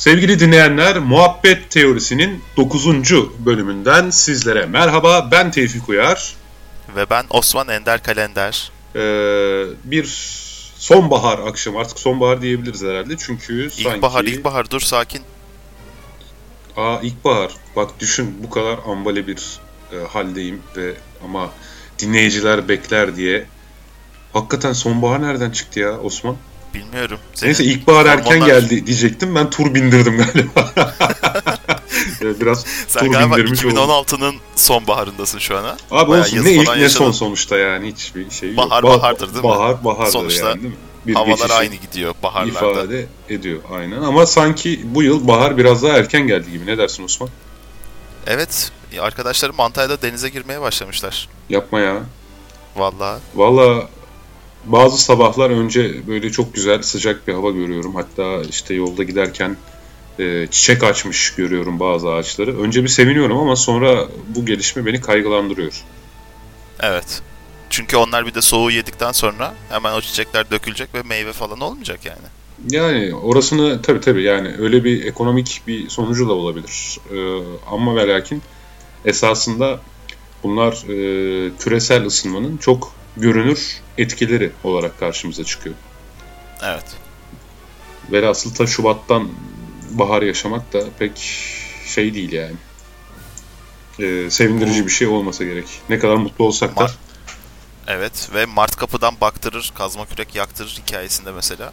Sevgili dinleyenler, Muhabbet Teorisi'nin 9. bölümünden sizlere merhaba. Ben Tevfik Uyar. Ve ben Osman Ender Kalender. Ee, bir sonbahar akşamı, artık sonbahar diyebiliriz herhalde çünkü ilk sanki... İlkbahar, ilkbahar dur sakin. Aa ilkbahar, bak düşün bu kadar ambale bir e, haldeyim ve ama dinleyiciler bekler diye. Hakikaten sonbahar nereden çıktı ya Osman? Bilmiyorum. Senin Neyse ilkbahar erken geldi diyecektim. Ben tur bindirdim galiba. Biraz Sen tur galiba 2016'nın sonbaharındasın şu an ha? Abi Bayağı olsun ne ilk ne son sonuçta yani hiçbir şey yok. Bahar bahardır değil mi? Bahar bahardır Sonuçta yani değil mi? Bir havalar aynı gidiyor baharlarda. ifade ediyor aynen ama sanki bu yıl bahar biraz daha erken geldi gibi. Ne dersin Osman? Evet. Arkadaşlarım Antalya'da denize girmeye başlamışlar. Yapma ya. Vallahi. Vallahi bazı sabahlar önce böyle çok güzel sıcak bir hava görüyorum. Hatta işte yolda giderken e, çiçek açmış görüyorum bazı ağaçları. Önce bir seviniyorum ama sonra bu gelişme beni kaygılandırıyor. Evet. Çünkü onlar bir de soğuğu yedikten sonra hemen o çiçekler dökülecek ve meyve falan olmayacak yani. Yani orasını tabii tabii yani öyle bir ekonomik bir sonucu da olabilir. Ee, ama ve lakin esasında bunlar e, küresel ısınmanın çok görünür etkileri olarak karşımıza çıkıyor. Evet. Velhasıl ta Şubat'tan bahar yaşamak da pek şey değil yani. Ee, sevindirici bir şey olmasa gerek. Ne kadar mutlu olsak da. Evet ve Mart kapıdan baktırır, kazma kürek yaktırır hikayesinde mesela.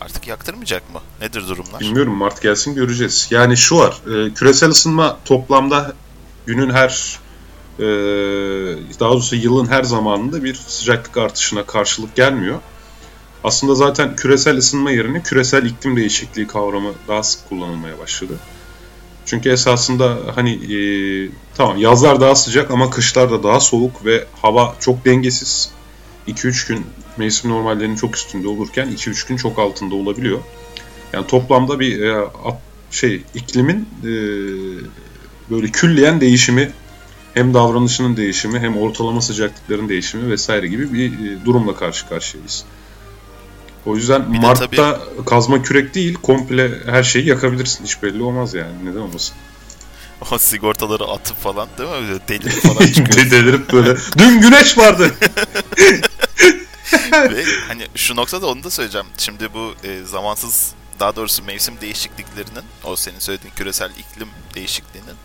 Artık yaktırmayacak mı? Nedir durumlar? Bilmiyorum Mart gelsin göreceğiz. Yani şu var, e, küresel ısınma toplamda günün her e, daha doğrusu yılın her zamanında bir sıcaklık artışına karşılık gelmiyor. Aslında zaten küresel ısınma yerine küresel iklim değişikliği kavramı daha sık kullanılmaya başladı. Çünkü esasında hani e, tamam yazlar daha sıcak ama kışlar da daha soğuk ve hava çok dengesiz. 2-3 gün mevsim normallerinin çok üstünde olurken 2-3 gün çok altında olabiliyor. Yani toplamda bir e, şey iklimin e, böyle külliyen değişimi hem davranışının değişimi hem ortalama sıcaklıkların değişimi vesaire gibi bir e, durumla karşı karşıyayız. O yüzden bir Mart'ta tabii... kazma kürek değil komple her şeyi yakabilirsin. Hiç belli olmaz yani. Neden olmasın? O sigortaları atıp falan değil mi? Böyle delirip falan çıkıyor. delirip böyle. Dün güneş vardı. Ve hani şu noktada onu da söyleyeceğim. Şimdi bu e, zamansız daha doğrusu mevsim değişikliklerinin o senin söylediğin küresel iklim değişikliğinin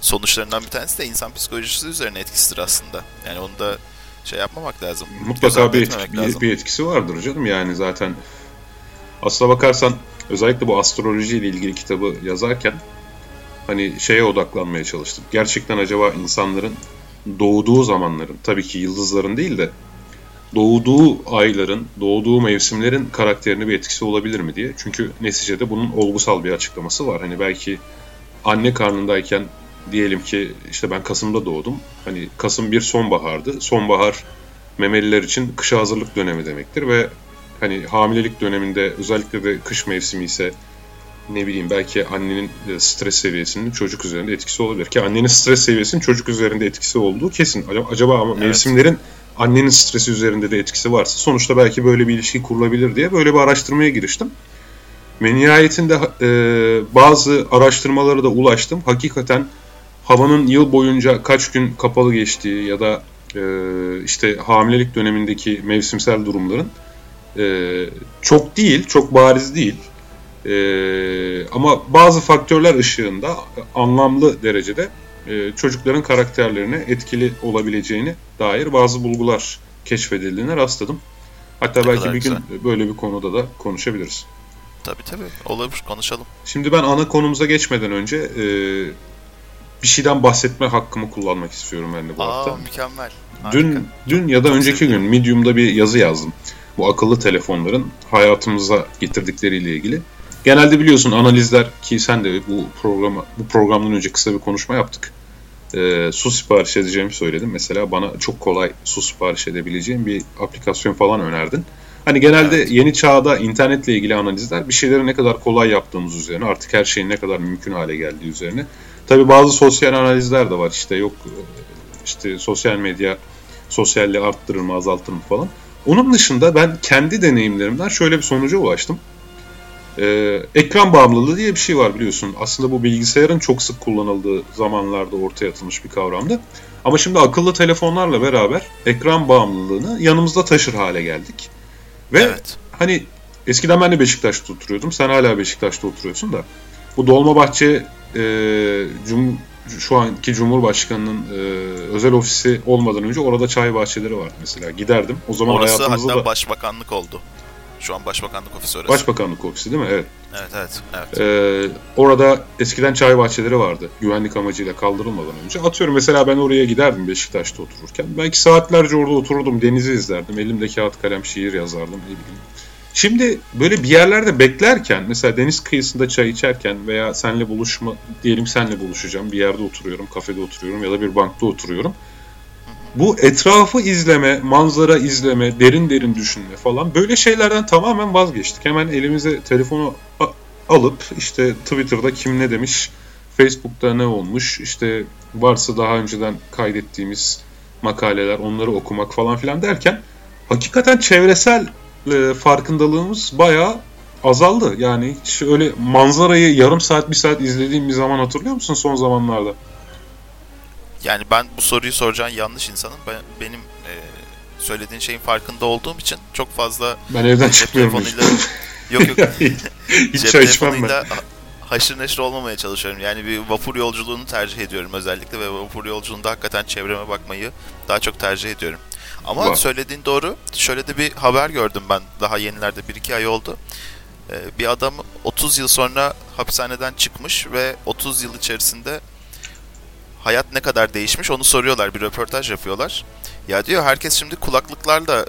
sonuçlarından bir tanesi de insan psikolojisi üzerine etkisidir aslında. Yani onu da şey yapmamak lazım. Mutlaka bir, etki, lazım. bir etkisi vardır canım yani zaten. Aslına bakarsan özellikle bu astroloji ile ilgili kitabı yazarken hani şeye odaklanmaya çalıştım. Gerçekten acaba insanların doğduğu zamanların, tabii ki yıldızların değil de doğduğu ayların, doğduğu mevsimlerin karakterine bir etkisi olabilir mi diye. Çünkü neticede bunun olgusal bir açıklaması var. Hani belki anne karnındayken diyelim ki işte ben Kasım'da doğdum. Hani Kasım bir sonbahardı. Sonbahar memeliler için kışa hazırlık dönemi demektir ve hani hamilelik döneminde özellikle de kış mevsimi ise ne bileyim belki annenin stres seviyesinin çocuk üzerinde etkisi olabilir. Ki annenin stres seviyesinin çocuk üzerinde etkisi olduğu kesin. Acaba ama evet. mevsimlerin annenin stresi üzerinde de etkisi varsa sonuçta belki böyle bir ilişki kurulabilir diye böyle bir araştırmaya giriştim. Ve nihayetinde e, bazı araştırmalara da ulaştım. Hakikaten havanın yıl boyunca kaç gün kapalı geçtiği ya da e, işte hamilelik dönemindeki mevsimsel durumların e, çok değil, çok bariz değil. E, ama bazı faktörler ışığında anlamlı derecede e, çocukların karakterlerine etkili olabileceğini dair bazı bulgular keşfedildiğine rastladım. Hatta ne belki bir gün böyle bir konuda da konuşabiliriz. Tabii tabii. Olabilir. Konuşalım. Şimdi ben ana konumuza geçmeden önce e, bir şeyden bahsetme hakkımı kullanmak istiyorum ben de bu Aa, hafta. mükemmel. Harika. Dün, dün ya da Çok önceki sevdim. gün Medium'da bir yazı yazdım. Bu akıllı telefonların hayatımıza getirdikleriyle ilgili. Genelde biliyorsun analizler ki sen de bu programa bu programdan önce kısa bir konuşma yaptık. Ee, su sipariş edeceğimi söyledim. Mesela bana çok kolay su sipariş edebileceğim bir aplikasyon falan önerdin. Hani genelde evet. yeni çağda internetle ilgili analizler bir şeyleri ne kadar kolay yaptığımız üzerine artık her şeyin ne kadar mümkün hale geldiği üzerine Tabi bazı sosyal analizler de var işte yok işte sosyal medya sosyalliği arttırır mı azaltır mı falan. Onun dışında ben kendi deneyimlerimden şöyle bir sonuca ulaştım. Ee, ekran bağımlılığı diye bir şey var biliyorsun. Aslında bu bilgisayarın çok sık kullanıldığı zamanlarda ortaya atılmış bir kavramdı. Ama şimdi akıllı telefonlarla beraber ekran bağımlılığını yanımızda taşır hale geldik. Ve evet. hani eskiden ben de Beşiktaş'ta oturuyordum. Sen hala Beşiktaş'ta oturuyorsun da. Bu Dolmabahçe e, cum, şu anki Cumhurbaşkanı'nın e, özel ofisi olmadan önce orada çay bahçeleri vardı mesela. Giderdim. O zaman Orası hayatımızda hatta da... başbakanlık oldu. Şu an başbakanlık ofisi orası. Başbakanlık ofisi değil mi? Evet. Evet evet. evet. Ee, orada eskiden çay bahçeleri vardı. Güvenlik amacıyla kaldırılmadan önce. Atıyorum mesela ben oraya giderdim Beşiktaş'ta otururken. Belki saatlerce orada otururdum. Denizi izlerdim. Elimde kağıt kalem şiir yazardım. Ne bileyim. Şimdi böyle bir yerlerde beklerken mesela deniz kıyısında çay içerken veya senle buluşma diyelim senle buluşacağım bir yerde oturuyorum kafede oturuyorum ya da bir bankta oturuyorum. Bu etrafı izleme, manzara izleme, derin derin düşünme falan böyle şeylerden tamamen vazgeçtik. Hemen elimize telefonu alıp işte Twitter'da kim ne demiş, Facebook'ta ne olmuş, işte varsa daha önceden kaydettiğimiz makaleler onları okumak falan filan derken hakikaten çevresel e, farkındalığımız bayağı azaldı. Yani hiç öyle manzarayı yarım saat bir saat izlediğim bir zaman hatırlıyor musun son zamanlarda? Yani ben bu soruyu soracağın yanlış insanım. Ben, benim e, söylediğin şeyin farkında olduğum için çok fazla ben evden çıkmıyorum. yok yok. hiç çay içmem ben. Haşır neşir olmamaya çalışıyorum. Yani bir vapur yolculuğunu tercih ediyorum özellikle ve vapur yolculuğunda hakikaten çevreme bakmayı daha çok tercih ediyorum. Ama Var. söylediğin doğru. Şöyle de bir haber gördüm ben daha yenilerde 1-2 ay oldu. Ee, bir adam 30 yıl sonra hapishaneden çıkmış ve 30 yıl içerisinde hayat ne kadar değişmiş onu soruyorlar. Bir röportaj yapıyorlar. Ya diyor herkes şimdi kulaklıklarla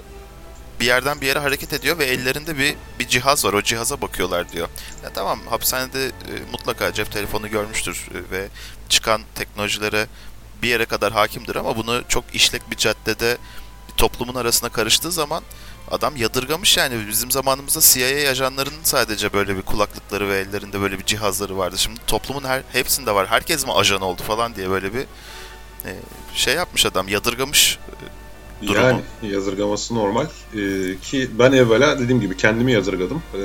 bir yerden bir yere hareket ediyor ve ellerinde bir bir cihaz var. O cihaza bakıyorlar diyor. Ya tamam hapishanede e, mutlaka cep telefonu görmüştür e, ve çıkan teknolojilere bir yere kadar hakimdir ama bunu çok işlek bir caddede toplumun arasına karıştığı zaman adam yadırgamış yani. Bizim zamanımızda CIA ajanlarının sadece böyle bir kulaklıkları ve ellerinde böyle bir cihazları vardı. Şimdi toplumun her hepsinde var. Herkes mi ajan oldu falan diye böyle bir e, şey yapmış adam. Yadırgamış e, durumu. Yani yadırgaması normal. Ee, ki ben evvela dediğim gibi kendimi yadırgadım. Ee,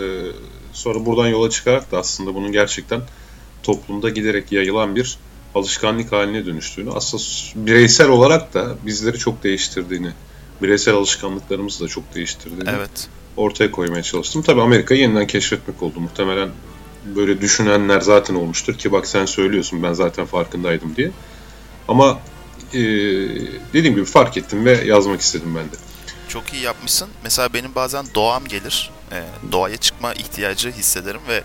sonra buradan yola çıkarak da aslında bunun gerçekten toplumda giderek yayılan bir alışkanlık haline dönüştüğünü, aslında bireysel olarak da bizleri çok değiştirdiğini bireysel alışkanlıklarımızı da çok değiştirdiğini evet. ortaya koymaya çalıştım. Tabii Amerika'yı yeniden keşfetmek oldu. Muhtemelen böyle düşünenler zaten olmuştur ki bak sen söylüyorsun ben zaten farkındaydım diye. Ama e, dediğim gibi fark ettim ve yazmak istedim ben de. Çok iyi yapmışsın. Mesela benim bazen doğam gelir. E, doğaya çıkma ihtiyacı hissederim ve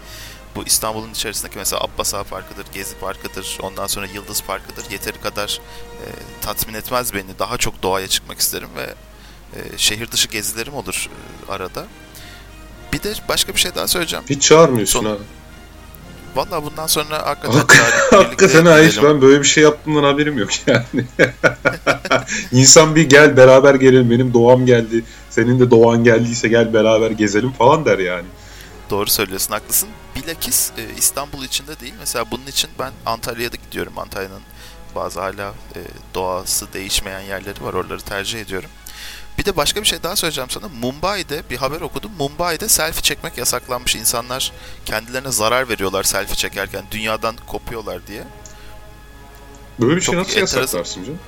bu İstanbul'un içerisindeki mesela Abbas Ağa Parkı'dır, Gezi Parkı'dır, ondan sonra Yıldız Parkı'dır yeteri kadar e, tatmin etmez beni. Daha çok doğaya çıkmak isterim ve e, şehir dışı gezilerim olur e, arada. Bir de başka bir şey daha söyleyeceğim. Hiç çağırmıyorsun Son... ha. Valla bundan sonra hakikaten Hakikaten ha hiç ben böyle bir şey yaptığımdan haberim yok yani. İnsan bir gel beraber gelelim benim doğam geldi. Senin de doğan geldiyse gel beraber gezelim falan der yani. Doğru söylüyorsun, haklısın. Bilakis e, İstanbul içinde değil. Mesela bunun için ben Antalya'da gidiyorum. Antalya'nın bazı hala e, doğası değişmeyen yerleri var. Oraları tercih ediyorum. Bir de başka bir şey daha söyleyeceğim sana. Mumbai'de bir haber okudum. Mumbai'de selfie çekmek yasaklanmış. İnsanlar kendilerine zarar veriyorlar selfie çekerken. Dünyadan kopuyorlar diye. Böyle bir şey nasıl yasaklarsın canım?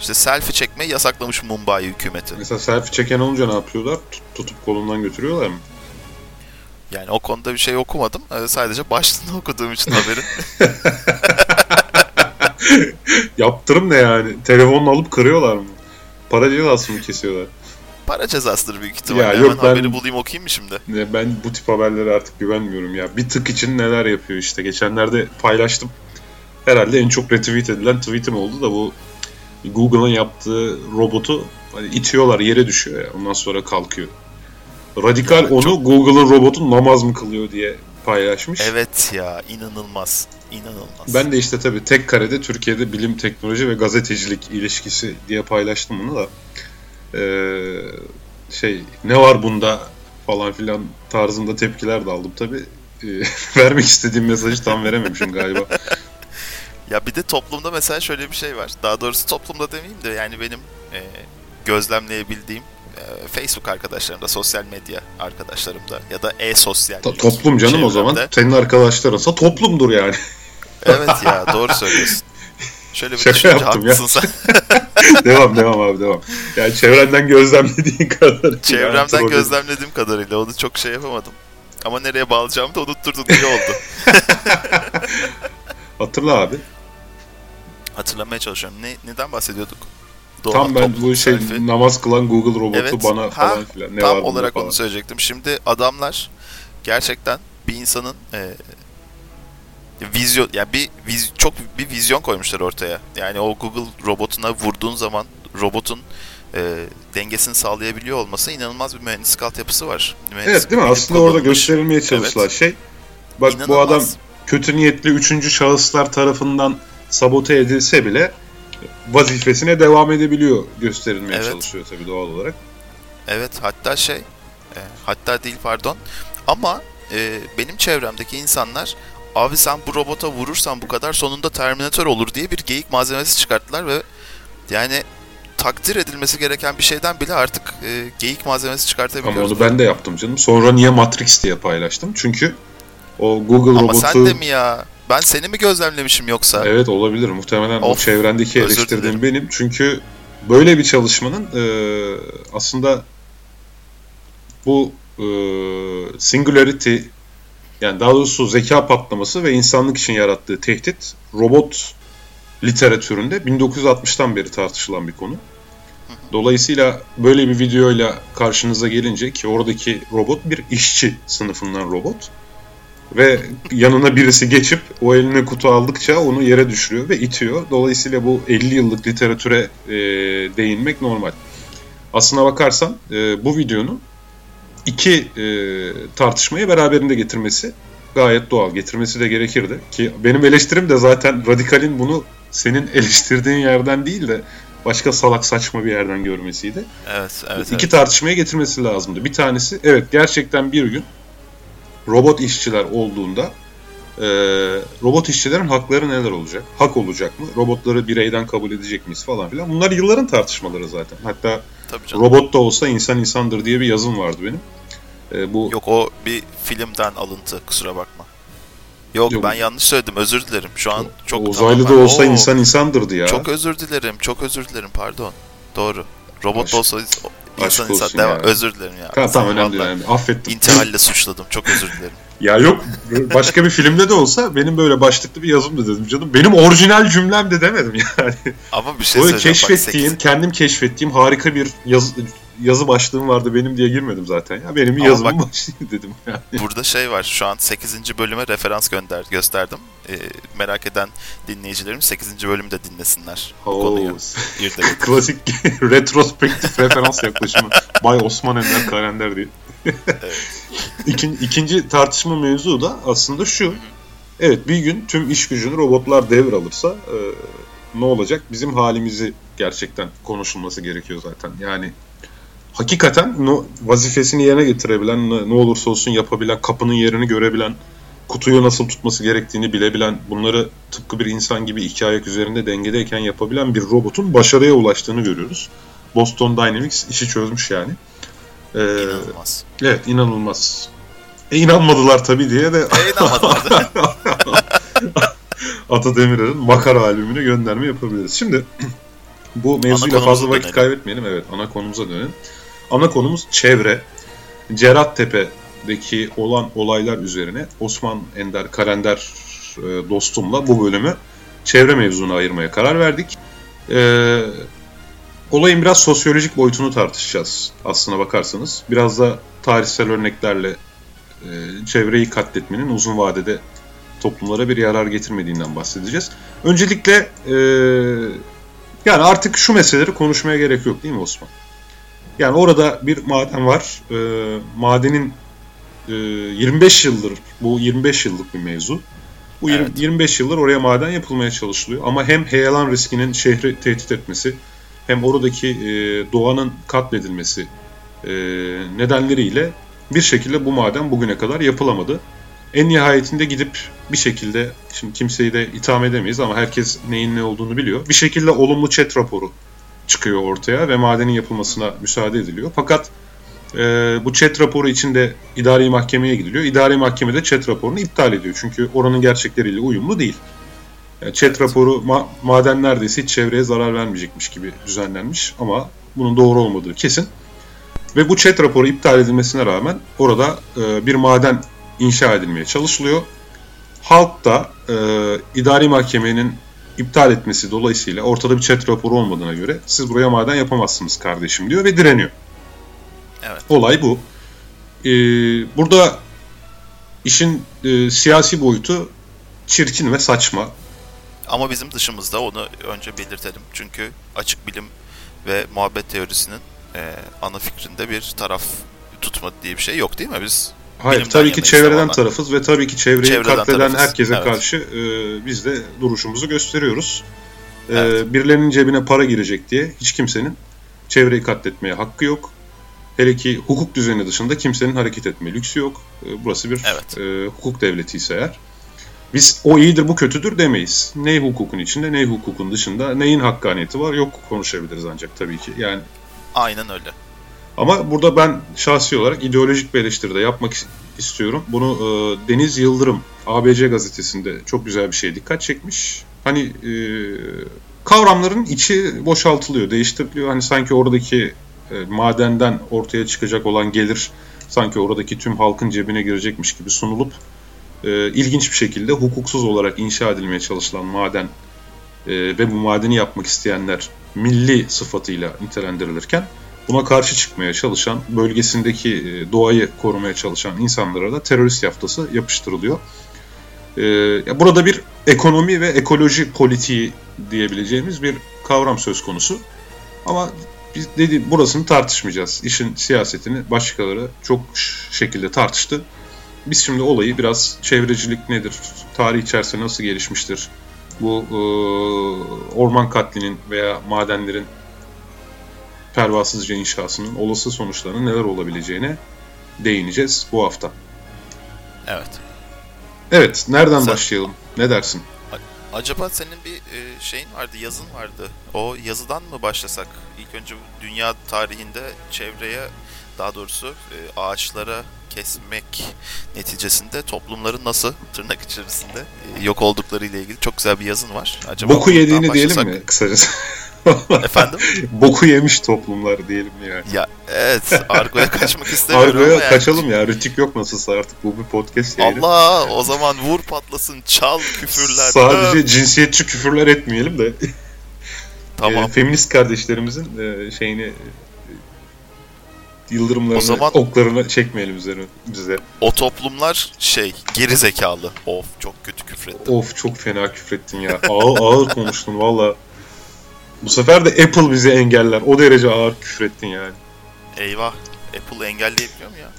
İşte selfie çekmeyi yasaklamış Mumbai hükümeti. Mesela selfie çeken olunca ne yapıyorlar? Tutup kolundan götürüyorlar mı? Yani o konuda bir şey okumadım. Ee, sadece başlığını okuduğum için haberin. Yaptırım ne yani? Telefonunu alıp kırıyorlar mı? Para cezası mı kesiyorlar? Para cezasıdır büyük ihtimalle. Ya yok, ben, haberi bulayım okuyayım mı şimdi? Ben bu tip haberlere artık güvenmiyorum ya. Bir tık için neler yapıyor işte. Geçenlerde paylaştım. Herhalde en çok retweet edilen tweetim oldu da bu Google'ın yaptığı robotu hani itiyorlar yere düşüyor ya. Ondan sonra kalkıyor. Radikal onu çok... Google'ın robotu namaz mı kılıyor diye paylaşmış. Evet ya inanılmaz. İnanılmaz. Ben de işte tabii tek karede Türkiye'de bilim, teknoloji ve gazetecilik ilişkisi diye paylaştım bunu da. Ee, şey ne var bunda falan filan tarzında tepkiler de aldım tabii. Ee, vermek istediğim mesajı tam verememişim galiba. ya bir de toplumda mesela şöyle bir şey var. Daha doğrusu toplumda demeyeyim de yani benim e, gözlemleyebildiğim e, Facebook arkadaşlarımda, sosyal medya arkadaşlarımda ya da e-sosyal. To- toplum canım çevremde. o zaman. Senin arkadaşlarınsa toplumdur yani. evet ya doğru söylüyorsun. Şöyle bir Şaka haklısın ya. sen. devam devam abi devam. Yani çevrenden gözlemlediğin kadarıyla. Çevremden yani, gözlemlediğim kadarıyla onu çok şey yapamadım. Ama nereye bağlayacağımı da unutturdun iyi oldu. Hatırla abi. Hatırlamaya çalışıyorum. Ne, neden bahsediyorduk? Doğan Tam ben bu şey tarifi. namaz kılan Google robotu evet, bana ha, falan filan. Ne tam olarak falan. onu söyleyecektim. Şimdi adamlar gerçekten bir insanın e, vizyon yani bir viz, çok bir vizyon koymuşlar ortaya. Yani o Google robotuna vurduğun zaman robotun e, dengesini sağlayabiliyor olması inanılmaz bir mühendislik altyapısı var. Mühendislik evet değil mi? Aslında orada gösterilmeye çalışılan evet. şey bak inanılmaz. bu adam kötü niyetli üçüncü şahıslar tarafından sabote edilse bile vazifesine devam edebiliyor gösterilmeye evet. çalışıyor tabii doğal olarak. Evet hatta şey e, hatta değil pardon ama e, benim çevremdeki insanlar abi sen bu robota vurursan bu kadar sonunda Terminator olur diye bir geyik malzemesi çıkarttılar ve yani takdir edilmesi gereken bir şeyden bile artık e, geyik malzemesi çıkartabiliyoruz. Ama onu ben de yaptım canım. Sonra niye Matrix diye paylaştım? Çünkü o Google Ama robotu... Ama sen de mi ya? Ben seni mi gözlemlemişim yoksa? Evet olabilir. Muhtemelen of, o çevrendeki eleştirdiğim benim. Çünkü böyle bir çalışmanın e, aslında bu e, singularity yani daha doğrusu zeka patlaması ve insanlık için yarattığı tehdit robot literatüründe 1960'tan beri tartışılan bir konu. Dolayısıyla böyle bir videoyla karşınıza gelince ki oradaki robot bir işçi sınıfından robot ve yanına birisi geçip o eline kutu aldıkça onu yere düşürüyor ve itiyor. Dolayısıyla bu 50 yıllık literatüre e, değinmek normal. Aslına bakarsan e, bu videonun iki e, tartışmayı beraberinde getirmesi gayet doğal. Getirmesi de gerekirdi. Ki benim eleştirim de zaten radikalin bunu senin eleştirdiğin yerden değil de başka salak saçma bir yerden görmesiydi. Evet, evet. İki evet. tartışmaya getirmesi lazımdı. Bir tanesi evet gerçekten bir gün robot işçiler olduğunda e, robot işçilerin hakları neler olacak? Hak olacak mı? Robotları bireyden kabul edecek miyiz falan filan. Bunlar yılların tartışmaları zaten. Hatta robot da olsa insan insandır diye bir yazım vardı benim. E, bu Yok o bir filmden alıntı kusura bakma. Yok, Yok ben yanlış söyledim özür dilerim. Şu an çok uzaylı da olsa Oo, insan insandırdı ya. Çok özür dilerim. Çok özür dilerim pardon. Doğru. Robot da olsa İnsan insan. Devam. Özür dilerim ya. Tamam tamam önemli değil. Yani. Affettim. İntihalle suçladım. Çok özür dilerim. ya yok. Başka bir filmde de olsa benim böyle başlıklı bir yazım da dedim canım. Benim orijinal cümlem de demedim yani. Ama bir şey söyleyeceğim. keşfettiğim, bak, 8... kendim keşfettiğim harika bir yazı, yazı başlığım vardı benim diye girmedim zaten. Ya benim bir yazımın başlığı dedim yani. Burada şey var. Şu an 8. bölüme referans gönder gösterdim. Ee, merak eden dinleyicilerim 8. bölümü de dinlesinler. Bu oh. konuyu. Klasik retrospektif referans yaklaşımı. Bay Osman Ender Kalender diye. evet. İkin, ikinci tartışma mevzu da aslında şu. Evet bir gün tüm iş gücünü robotlar devralırsa e, ne olacak? Bizim halimizi gerçekten konuşulması gerekiyor zaten. Yani hakikaten no, vazifesini yerine getirebilen, ne olursa olsun yapabilen, kapının yerini görebilen, kutuyu nasıl tutması gerektiğini bilebilen, bunları tıpkı bir insan gibi iki ayak üzerinde dengedeyken yapabilen bir robotun başarıya ulaştığını görüyoruz. Boston Dynamics işi çözmüş yani. Ee, inanılmaz. Evet inanılmaz. E inanmadılar tabii diye de e, inanmadılar. Ata Demirer'in makara albümünü gönderme yapabiliriz. Şimdi bu mevzuyla fazla vakit dönelim. kaybetmeyelim. Evet ana konumuza dönelim. Ana konumuz çevre. Cerattepe'deki olan olaylar üzerine Osman Ender Kalender e, dostumla bu bölümü çevre mevzuna ayırmaya karar verdik. Ee, olayın biraz sosyolojik boyutunu tartışacağız aslına bakarsanız. Biraz da tarihsel örneklerle e, çevreyi katletmenin uzun vadede toplumlara bir yarar getirmediğinden bahsedeceğiz. Öncelikle e, yani artık şu meseleleri konuşmaya gerek yok değil mi Osman? Yani orada bir maden var. E, madenin e, 25 yıldır, bu 25 yıllık bir mevzu. Bu evet. 20, 25 yıldır oraya maden yapılmaya çalışılıyor. Ama hem heyelan riskinin şehri tehdit etmesi, hem oradaki e, doğanın katledilmesi e, nedenleriyle bir şekilde bu maden bugüne kadar yapılamadı. En nihayetinde gidip bir şekilde, şimdi kimseyi de itham edemeyiz ama herkes neyin ne olduğunu biliyor. Bir şekilde olumlu chat raporu çıkıyor ortaya ve madenin yapılmasına müsaade ediliyor. Fakat e, bu chat raporu içinde idari mahkemeye gidiliyor. İdari mahkemede chat raporunu iptal ediyor. Çünkü oranın gerçekleriyle uyumlu değil. Yani chat raporu ma- maden neredeyse hiç çevreye zarar vermeyecekmiş gibi düzenlenmiş ama bunun doğru olmadığı kesin. Ve bu chat raporu iptal edilmesine rağmen orada e, bir maden inşa edilmeye çalışılıyor. Halk da e, idari mahkemenin iptal etmesi dolayısıyla ortada bir chat raporu olmadığına göre siz buraya maden yapamazsınız kardeşim diyor ve direniyor. Evet. Olay bu. Ee, burada işin e, siyasi boyutu çirkin ve saçma. Ama bizim dışımızda onu önce belirtelim. Çünkü açık bilim ve muhabbet teorisinin e, ana fikrinde bir taraf tutma diye bir şey yok değil mi? Biz Hayır tabii ki çevreden tamamen. tarafız ve tabii ki çevreyi çevreden katleden tarafız. herkese evet. karşı e, biz de duruşumuzu gösteriyoruz. E, evet. Birilerinin cebine para girecek diye hiç kimsenin çevreyi katletmeye hakkı yok. Hele ki hukuk düzeni dışında kimsenin hareket etme lüksü yok. E, burası bir evet. e, hukuk devleti ise eğer. Biz o iyidir bu kötüdür demeyiz. Ne hukukun içinde ne hukukun dışında neyin hakkaniyeti var yok konuşabiliriz ancak tabii ki. Yani Aynen öyle. Ama burada ben şahsi olarak ideolojik bir eleştiri de yapmak istiyorum. Bunu e, Deniz Yıldırım ABC gazetesinde çok güzel bir şeye dikkat çekmiş. Hani e, kavramların içi boşaltılıyor, değiştiriliyor. Hani sanki oradaki e, madenden ortaya çıkacak olan gelir sanki oradaki tüm halkın cebine girecekmiş gibi sunulup e, ilginç bir şekilde hukuksuz olarak inşa edilmeye çalışılan maden e, ve bu madeni yapmak isteyenler milli sıfatıyla nitelendirilirken buna karşı çıkmaya çalışan, bölgesindeki e, doğayı korumaya çalışan insanlara da terörist yaftası yapıştırılıyor. E, burada bir ekonomi ve ekoloji politiği diyebileceğimiz bir kavram söz konusu. Ama biz dedi burasını tartışmayacağız. İşin siyasetini başkaları çok şekilde tartıştı. Biz şimdi olayı biraz çevrecilik nedir, tarih içerisinde nasıl gelişmiştir, bu e, orman katlinin veya madenlerin pervasızca inşasının olası sonuçlarının neler olabileceğine değineceğiz bu hafta. Evet. Evet, nereden Sen, başlayalım? Ne dersin? Acaba senin bir e, şeyin vardı, yazın vardı. O yazıdan mı başlasak? İlk önce dünya tarihinde çevreye, daha doğrusu e, ağaçlara kesmek neticesinde toplumların nasıl tırnak içerisinde e, yok oldukları ile ilgili çok güzel bir yazın var. Acaba Boku yediğini diyelim mi kısacası? Efendim? Boku yemiş toplumlar diyelim yani. Ya evet argoya kaçmak istemiyorum Argoya yani. kaçalım ya rütük yok nasılsa artık bu bir podcast yayını. Allah o zaman vur patlasın çal küfürler. Sadece ha. cinsiyetçi küfürler etmeyelim de. Tamam. E, feminist kardeşlerimizin e, şeyini yıldırımlarını, o zaman, oklarını çekmeyelim üzerine, bize. O toplumlar şey, geri zekalı. Of çok kötü küfrettin. Of çok fena küfrettin ya. Ağır ağır konuştun valla. Bu sefer de Apple bizi engeller. O derece ağır küfrettin yani. Eyvah. Apple engelleyebiliyor mu ya?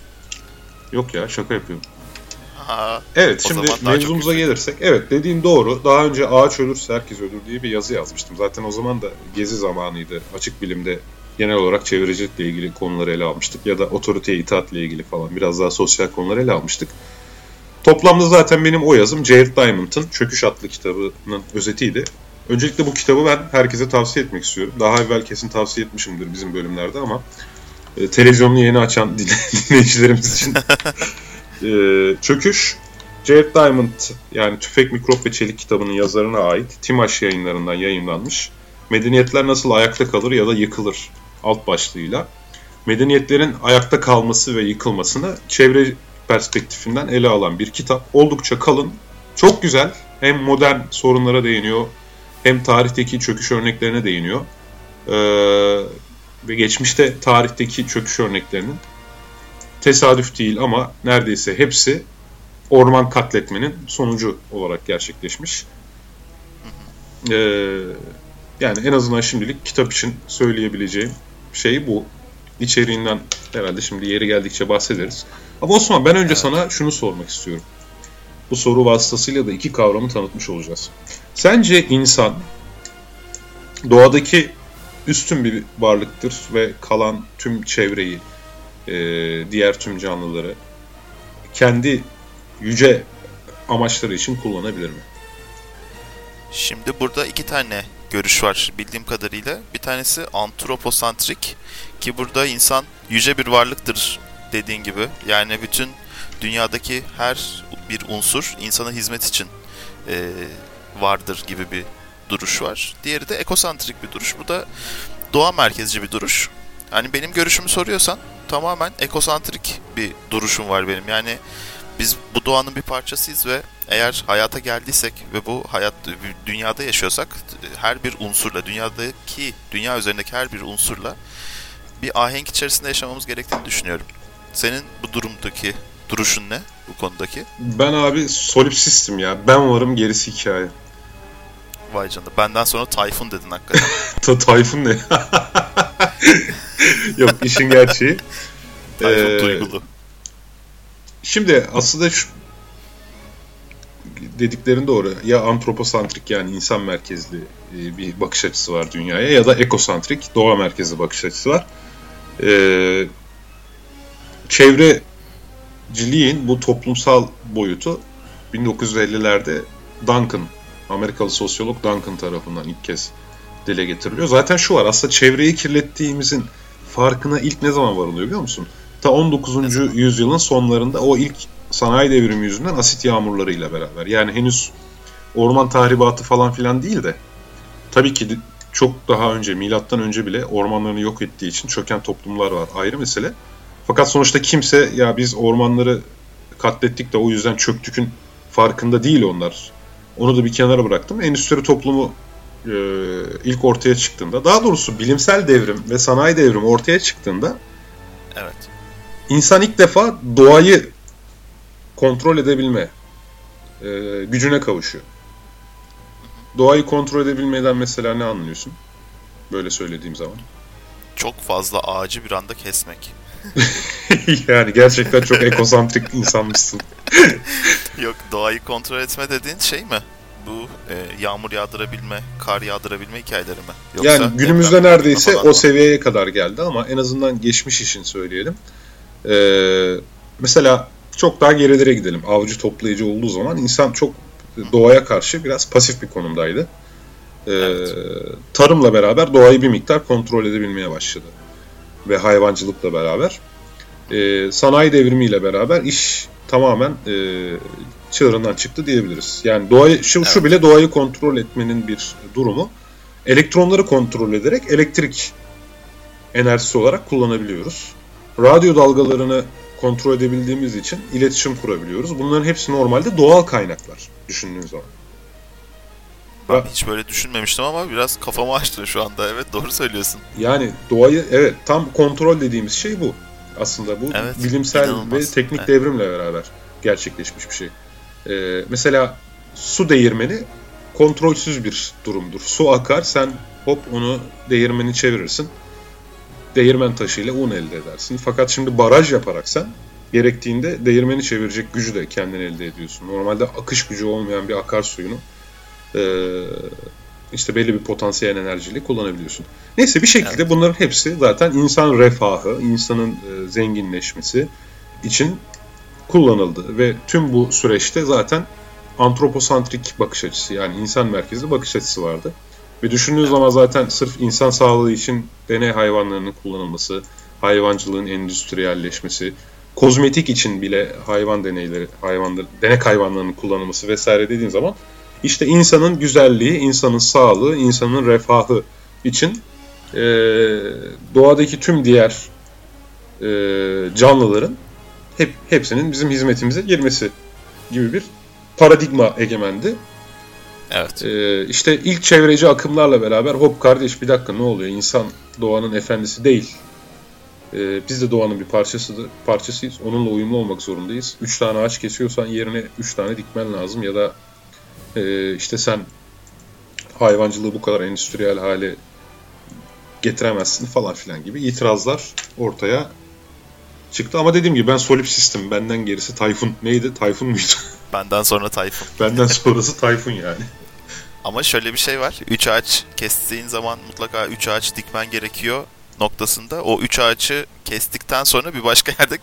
Yok ya şaka yapıyorum. Ha, evet şimdi mevzumuza gelirsek. Evet dediğin doğru. Daha önce ağaç ölürse herkes ölür diye bir yazı yazmıştım. Zaten o zaman da gezi zamanıydı. Açık bilimde genel olarak çevrecilikle ilgili konuları ele almıştık. Ya da otoriteye itaatle ilgili falan biraz daha sosyal konuları ele almıştık. Toplamda zaten benim o yazım Jared Diamond'ın Çöküş adlı kitabının özetiydi. Öncelikle bu kitabı ben herkese tavsiye etmek istiyorum. Daha evvel kesin tavsiye etmişimdir bizim bölümlerde ama e, televizyonunu yeni açan dinleyicilerimiz için e, Çöküş Jared Diamond yani Tüfek, Mikrop ve Çelik kitabının yazarına ait Timaş yayınlarından yayınlanmış. Medeniyetler nasıl ayakta kalır ya da yıkılır alt başlığıyla medeniyetlerin ayakta kalması ve yıkılmasını çevre perspektifinden ele alan bir kitap. Oldukça kalın, çok güzel. Hem modern sorunlara değiniyor, hem tarihteki çöküş örneklerine değiniyor. Ee, ve geçmişte tarihteki çöküş örneklerinin tesadüf değil ama neredeyse hepsi orman katletmenin sonucu olarak gerçekleşmiş. Ee, yani en azından şimdilik kitap için söyleyebileceğim şey bu. İçeriğinden herhalde şimdi yeri geldikçe bahsederiz. Ama Osman ben önce evet. sana şunu sormak istiyorum. Bu soru vasıtasıyla da iki kavramı tanıtmış olacağız. Sence insan doğadaki üstün bir varlıktır ve kalan tüm çevreyi, e, diğer tüm canlıları kendi yüce amaçları için kullanabilir mi? Şimdi burada iki tane görüş var bildiğim kadarıyla. Bir tanesi antroposantrik ki burada insan yüce bir varlıktır dediğin gibi. Yani bütün dünyadaki her bir unsur insana hizmet için e, vardır gibi bir duruş var. Diğeri de ekosantrik bir duruş. Bu da doğa merkezci bir duruş. Hani benim görüşümü soruyorsan tamamen ekosantrik bir duruşum var benim. Yani biz bu doğanın bir parçasıyız ve eğer hayata geldiysek ve bu hayat dünyada yaşıyorsak her bir unsurla dünyadaki dünya üzerindeki her bir unsurla bir ahenk içerisinde yaşamamız gerektiğini düşünüyorum. Senin bu durumdaki duruşun ne bu konudaki? Ben abi solipsistim ya. Ben varım gerisi hikaye. Vay canına. Benden sonra Tayfun dedin hakikaten. Ta Tayfun ne? Yok işin gerçeği. Tayfun ee, duygulu. Şimdi aslında şu dediklerin doğru. Ya antroposantrik yani insan merkezli e, bir bakış açısı var dünyaya ya da ekosantrik doğa merkezli bakış açısı var. Ee, çevreciliğin bu toplumsal boyutu 1950'lerde Duncan, Amerikalı sosyolog Duncan tarafından ilk kez dile getiriliyor. Zaten şu var aslında çevreyi kirlettiğimizin farkına ilk ne zaman varılıyor biliyor musun? Ta 19. yüzyılın sonlarında o ilk sanayi devrimi yüzünden asit yağmurlarıyla beraber. Yani henüz orman tahribatı falan filan değil de tabii ki çok daha önce milattan önce bile ormanlarını yok ettiği için çöken toplumlar var ayrı mesele. Fakat sonuçta kimse ya biz ormanları katlettik de o yüzden çöktükün farkında değil onlar. Onu da bir kenara bıraktım. Endüstri toplumu e, ilk ortaya çıktığında, daha doğrusu bilimsel devrim ve sanayi devrimi ortaya çıktığında evet. insan ilk defa doğayı kontrol edebilme e, gücüne kavuşuyor. Doğayı kontrol edebilmeden mesela ne anlıyorsun? Böyle söylediğim zaman. Çok fazla ağacı bir anda kesmek. yani gerçekten çok ekosantrik insanmışsın. Yok doğayı kontrol etme dediğin şey mi? Bu e, yağmur yağdırabilme, kar yağdırabilme hikayeleri mi? Yoksa yani günümüzde neredeyse o seviyeye kadar geldi ama en azından geçmiş için söyleyelim. Ee, mesela çok daha gerilere gidelim. Avcı toplayıcı olduğu zaman insan çok doğaya karşı biraz pasif bir konumdaydı. Ee, evet. Tarımla beraber doğayı bir miktar kontrol edebilmeye başladı. Ve hayvancılıkla beraber. Ee, sanayi devrimiyle beraber iş tamamen e, çığırından çıktı diyebiliriz. Yani doğayı şu, evet. şu bile doğayı kontrol etmenin bir durumu. Elektronları kontrol ederek elektrik enerjisi olarak kullanabiliyoruz. Radyo dalgalarını kontrol edebildiğimiz için iletişim kurabiliyoruz. Bunların hepsi normalde doğal kaynaklar düşündüğün zaman. Ben hiç böyle düşünmemiştim ama biraz kafamı açtı şu anda. Evet doğru söylüyorsun. Yani doğayı evet tam kontrol dediğimiz şey bu. Aslında bu evet, bilimsel inanılmaz. ve teknik evet. devrimle beraber gerçekleşmiş bir şey. Ee, mesela su değirmeni kontrolsüz bir durumdur. Su akar sen hop onu değirmeni çevirirsin değirmen taşıyla un elde edersin. Fakat şimdi baraj yaparak sen gerektiğinde değirmeni çevirecek gücü de kendin elde ediyorsun. Normalde akış gücü olmayan bir akarsuyunu e, işte belli bir potansiyel enerjiyle kullanabiliyorsun. Neyse bir şekilde evet. bunların hepsi zaten insan refahı, insanın e, zenginleşmesi için kullanıldı. Ve tüm bu süreçte zaten antroposantrik bakış açısı yani insan merkezli bakış açısı vardı. Ve düşündüğün zaman zaten sırf insan sağlığı için deney hayvanlarının kullanılması, hayvancılığın endüstriyelleşmesi, kozmetik için bile hayvan deneyleri, hayvanlar, denek hayvanlarının kullanılması vesaire dediğin zaman işte insanın güzelliği, insanın sağlığı, insanın refahı için e, doğadaki tüm diğer e, canlıların hep hepsinin bizim hizmetimize girmesi gibi bir paradigma egemendi. Evet. Ee, işte ilk çevreci akımlarla beraber hop kardeş bir dakika ne oluyor? İnsan doğanın efendisi değil. Ee, biz de doğanın bir parçasıdır, parçasıyız. Onunla uyumlu olmak zorundayız. Üç tane ağaç kesiyorsan yerine üç tane dikmen lazım ya da e, işte sen hayvancılığı bu kadar endüstriyel hale getiremezsin falan filan gibi itirazlar ortaya çıktı. Ama dediğim gibi ben solipsistim. Benden gerisi Tayfun. Neydi? Tayfun muydu? Benden sonra Tayfun. Benden sonrası Tayfun yani. Ama şöyle bir şey var. 3 ağaç kestiğin zaman mutlaka 3 ağaç dikmen gerekiyor noktasında. O 3 ağaçı kestikten sonra bir başka yerde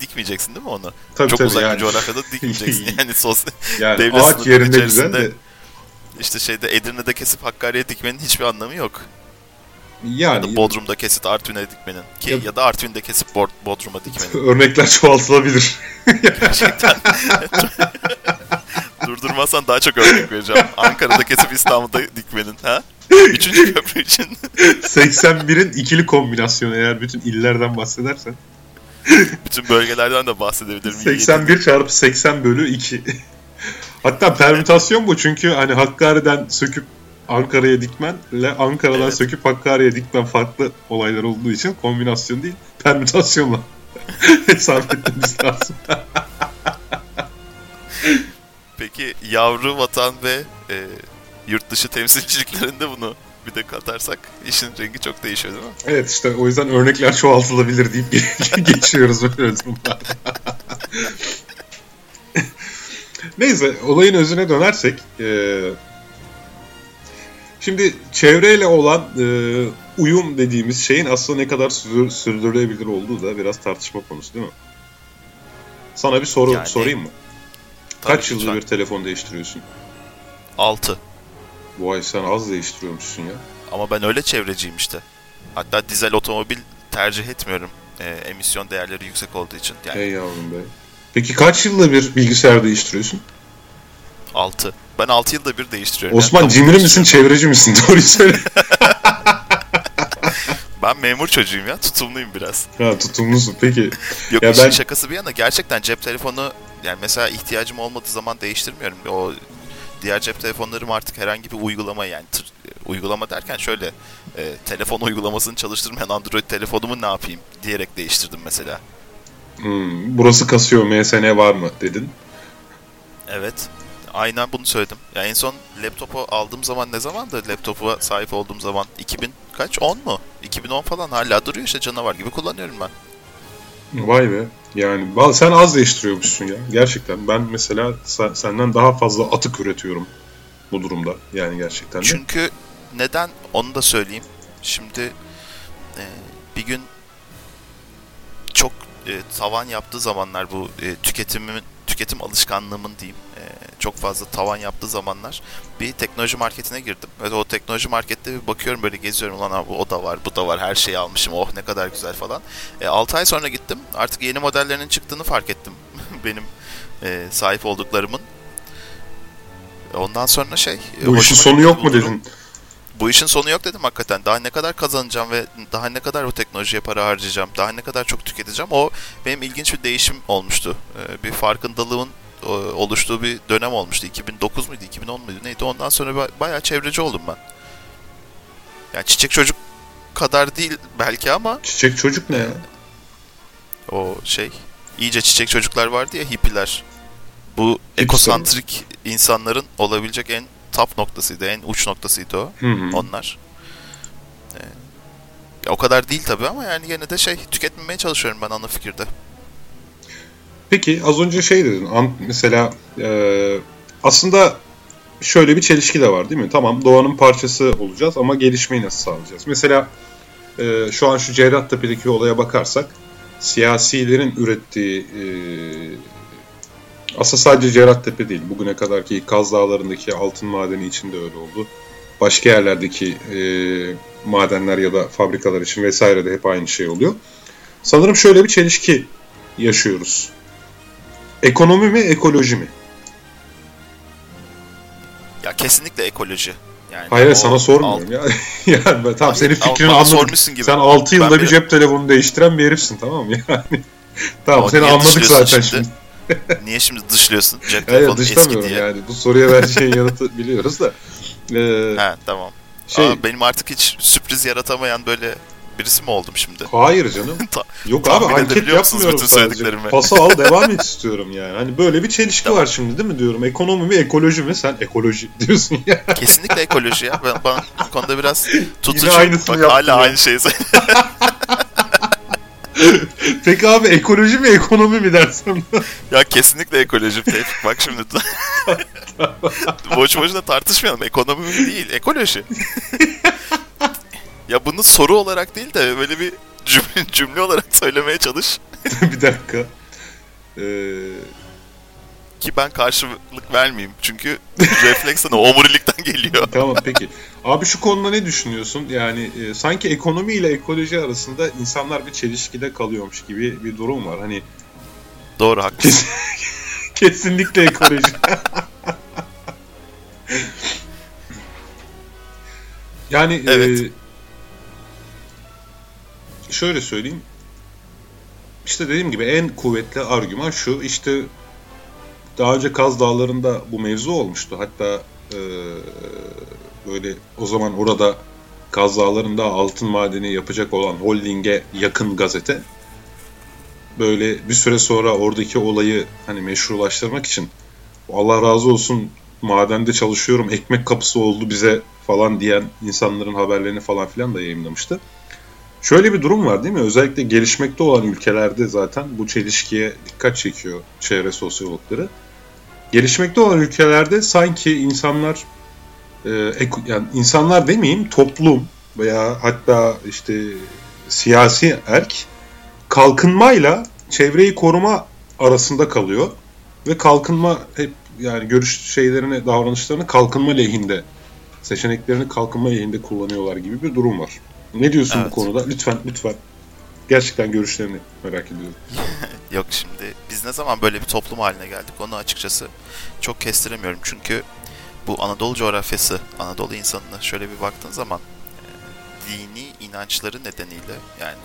dikmeyeceksin değil mi onu? Tabii, Çok tabii, uzak yani. bir coğrafyada dikmeyeceksin. Yani, sos yani devlet ağaç yerinde güzel de işte şeyde Edirne'de kesip Hakkari'ye dikmenin hiçbir anlamı yok. Yani ya da Bodrum'da kesip Artvin'e dikmenin ki ya, ya da Artvin'de kesip Bodrum'a dikmenin. Örnekler çoğaltılabilir. Gerçekten. Durdurmazsan daha çok örnek vereceğim. Ankara'da kesip İstanbul'da dikmenin. Ha? Üçüncü köprü için. 81'in ikili kombinasyonu eğer bütün illerden bahsedersen. bütün bölgelerden de bahsedebilirim. 81 çarpı 80 bölü 2. Hatta permütasyon bu çünkü hani Hakkari'den söküp Ankara'ya dikmenle Ankara'dan evet. söküp Hakkari'ye dikmen farklı olaylar olduğu için kombinasyon değil permütasyonla hesap etmemiz lazım. Peki yavru vatan ve e, yurt dışı temsilciliklerinde bunu bir de katarsak işin rengi çok değişiyor değil mi? Evet işte o yüzden örnekler çoğaltılabilir deyip geçiyoruz böyle durumlarda. Neyse olayın özüne dönersek e, şimdi çevreyle olan e, uyum dediğimiz şeyin aslında ne kadar sürdür, sürdürülebilir olduğu da biraz tartışma konusu değil mi? Sana bir soru yani, sorayım mı? Kaç yılda bir telefon değiştiriyorsun? 6. Vay sen az değiştiriyormuşsun ya. Ama ben öyle çevreciyim işte. Hatta dizel otomobil tercih etmiyorum. E, emisyon değerleri yüksek olduğu için. Yani. Hey yavrum be. Peki kaç yılda bir bilgisayar değiştiriyorsun? 6. Ben 6 yılda bir değiştiriyorum. Osman yani, cimri misin, çevreci misin? Doğruyu söyle. ben memur çocuğuyum ya. Tutumluyum biraz. Ha tutumlusun. Peki. Yok ya ben... şakası bir yana gerçekten cep telefonu yani mesela ihtiyacım olmadığı zaman değiştirmiyorum. O diğer cep telefonlarım artık herhangi bir uygulama yani tır, uygulama derken şöyle e, telefon uygulamasını çalıştırmayan Android telefonumu ne yapayım diyerek değiştirdim mesela. Hmm, burası kasıyor MSN var mı dedin. Evet. Aynen bunu söyledim. Ya en son laptopu aldığım zaman ne zamandı? Laptopa sahip olduğum zaman 2000 kaç? 10 mu? 2010 falan hala duruyor işte canavar gibi kullanıyorum ben. Vay be. Yani sen az değiştiriyormuşsun ya. Gerçekten. Ben mesela senden daha fazla atık üretiyorum bu durumda. Yani gerçekten de. Çünkü neden onu da söyleyeyim. Şimdi e, bir gün çok e, tavan yaptığı zamanlar bu e, tüketimimin tüketim alışkanlığımın diyeyim e, çok fazla tavan yaptığı zamanlar bir teknoloji marketine girdim. Ve o teknoloji markette bir bakıyorum böyle geziyorum ulan abi o da var bu da var her şeyi almışım oh ne kadar güzel falan. E, 6 ay sonra gittim artık yeni modellerinin çıktığını fark ettim benim e, sahip olduklarımın. Ondan sonra şey... Bu işin sonu yok mu dedin? Bu işin sonu yok dedim hakikaten. Daha ne kadar kazanacağım ve daha ne kadar bu teknolojiye para harcayacağım, daha ne kadar çok tüketeceğim. O benim ilginç bir değişim olmuştu. Ee, bir farkındalığın e, oluştuğu bir dönem olmuştu. 2009 muydu, 2010 muydu neydi? Ondan sonra bayağı çevreci oldum ben. Yani çiçek çocuk kadar değil belki ama... Çiçek çocuk ne ya? O şey, iyice çiçek çocuklar vardı ya hippiler. Bu ekosantrik insanların olabilecek en top noktasıydı, en uç noktasıydı o. Hı hı. Onlar. Ee, o kadar değil tabii ama yani yine de şey tüketmemeye çalışıyorum ben ana fikirde. Peki az önce şey dedin mesela e, aslında şöyle bir çelişki de var değil mi? Tamam doğanın parçası olacağız ama gelişmeyi nasıl sağlayacağız? Mesela e, şu an şu Cerrahtepe'deki olaya bakarsak siyasilerin ürettiği e, aslında sadece Cerrahtepe değil. Bugüne kadarki Kaz Dağları'ndaki altın madeni için de öyle oldu. Başka yerlerdeki e, madenler ya da fabrikalar için vesaire de hep aynı şey oluyor. Sanırım şöyle bir çelişki yaşıyoruz. Ekonomi mi, ekoloji mi? Ya kesinlikle ekoloji. Yani Hayır sana sormuyorum alt... ya. yani tamam Hayır, senin fikrini anladım. Gibi. Sen 6 yılda ben bir cep telefonu değiştiren bir herifsin tamam mı yani? tamam o seni anladık zaten şimdi. şimdi. Niye şimdi dışlıyorsun? Cep telefonu Hayır, eski diye. yani. Bu soruya vereceğin yanıtı biliyoruz da. Ee, ha tamam. Şey, Aa, benim artık hiç sürpriz yaratamayan böyle birisi mi oldum şimdi? Hayır canım. Yok abi anket yapmıyorum sadece. Pası al devam et istiyorum yani. Hani böyle bir çelişki tamam. var şimdi değil mi diyorum. Ekonomi mi ekoloji mi? Sen ekoloji diyorsun ya. Kesinlikle ekoloji ya. Ben, ben bu konuda biraz tutucu. Bak hala aynı şeyi Peki abi ekoloji mi ekonomi mi dersin? ya kesinlikle ekoloji Tevfik. Bak şimdi boş boşuna tartışmayalım. Ekonomi mi değil ekoloji. ya bunu soru olarak değil de böyle bir cümle, cümle olarak söylemeye çalış. bir dakika. Ee, Ki ben karşılık vermeyeyim. Çünkü refleks sana omurilikten geliyor. tamam peki. Abi şu konuda ne düşünüyorsun? Yani e, sanki ekonomi ile ekoloji arasında insanlar bir çelişkide kalıyormuş gibi bir durum var. Hani Doğru haklısın. Kesinlikle ekoloji. yani e, evet. e, şöyle söyleyeyim. İşte dediğim gibi en kuvvetli argüman şu. İşte daha önce Kaz Dağları'nda bu mevzu olmuştu. Hatta e, böyle o zaman orada Kaz Dağları'nda altın madeni yapacak olan holdinge yakın gazete böyle bir süre sonra oradaki olayı hani meşrulaştırmak için Allah razı olsun madende çalışıyorum ekmek kapısı oldu bize falan diyen insanların haberlerini falan filan da yayınlamıştı. Şöyle bir durum var değil mi? Özellikle gelişmekte olan ülkelerde zaten bu çelişkiye dikkat çekiyor çevre sosyologları. Gelişmekte olan ülkelerde sanki insanlar e, yani insanlar demeyeyim toplum veya hatta işte siyasi erk kalkınmayla çevreyi koruma arasında kalıyor ve kalkınma hep yani görüş şeylerini, davranışlarını kalkınma lehinde, seçeneklerini kalkınma lehinde kullanıyorlar gibi bir durum var. Ne diyorsun evet. bu konuda? Lütfen, lütfen. Gerçekten görüşlerini merak ediyorum. Yok şimdi biz ne zaman böyle bir toplum haline geldik onu açıkçası çok kestiremiyorum. Çünkü bu Anadolu coğrafyası, Anadolu insanına şöyle bir baktığın zaman e, dini inançları nedeniyle yani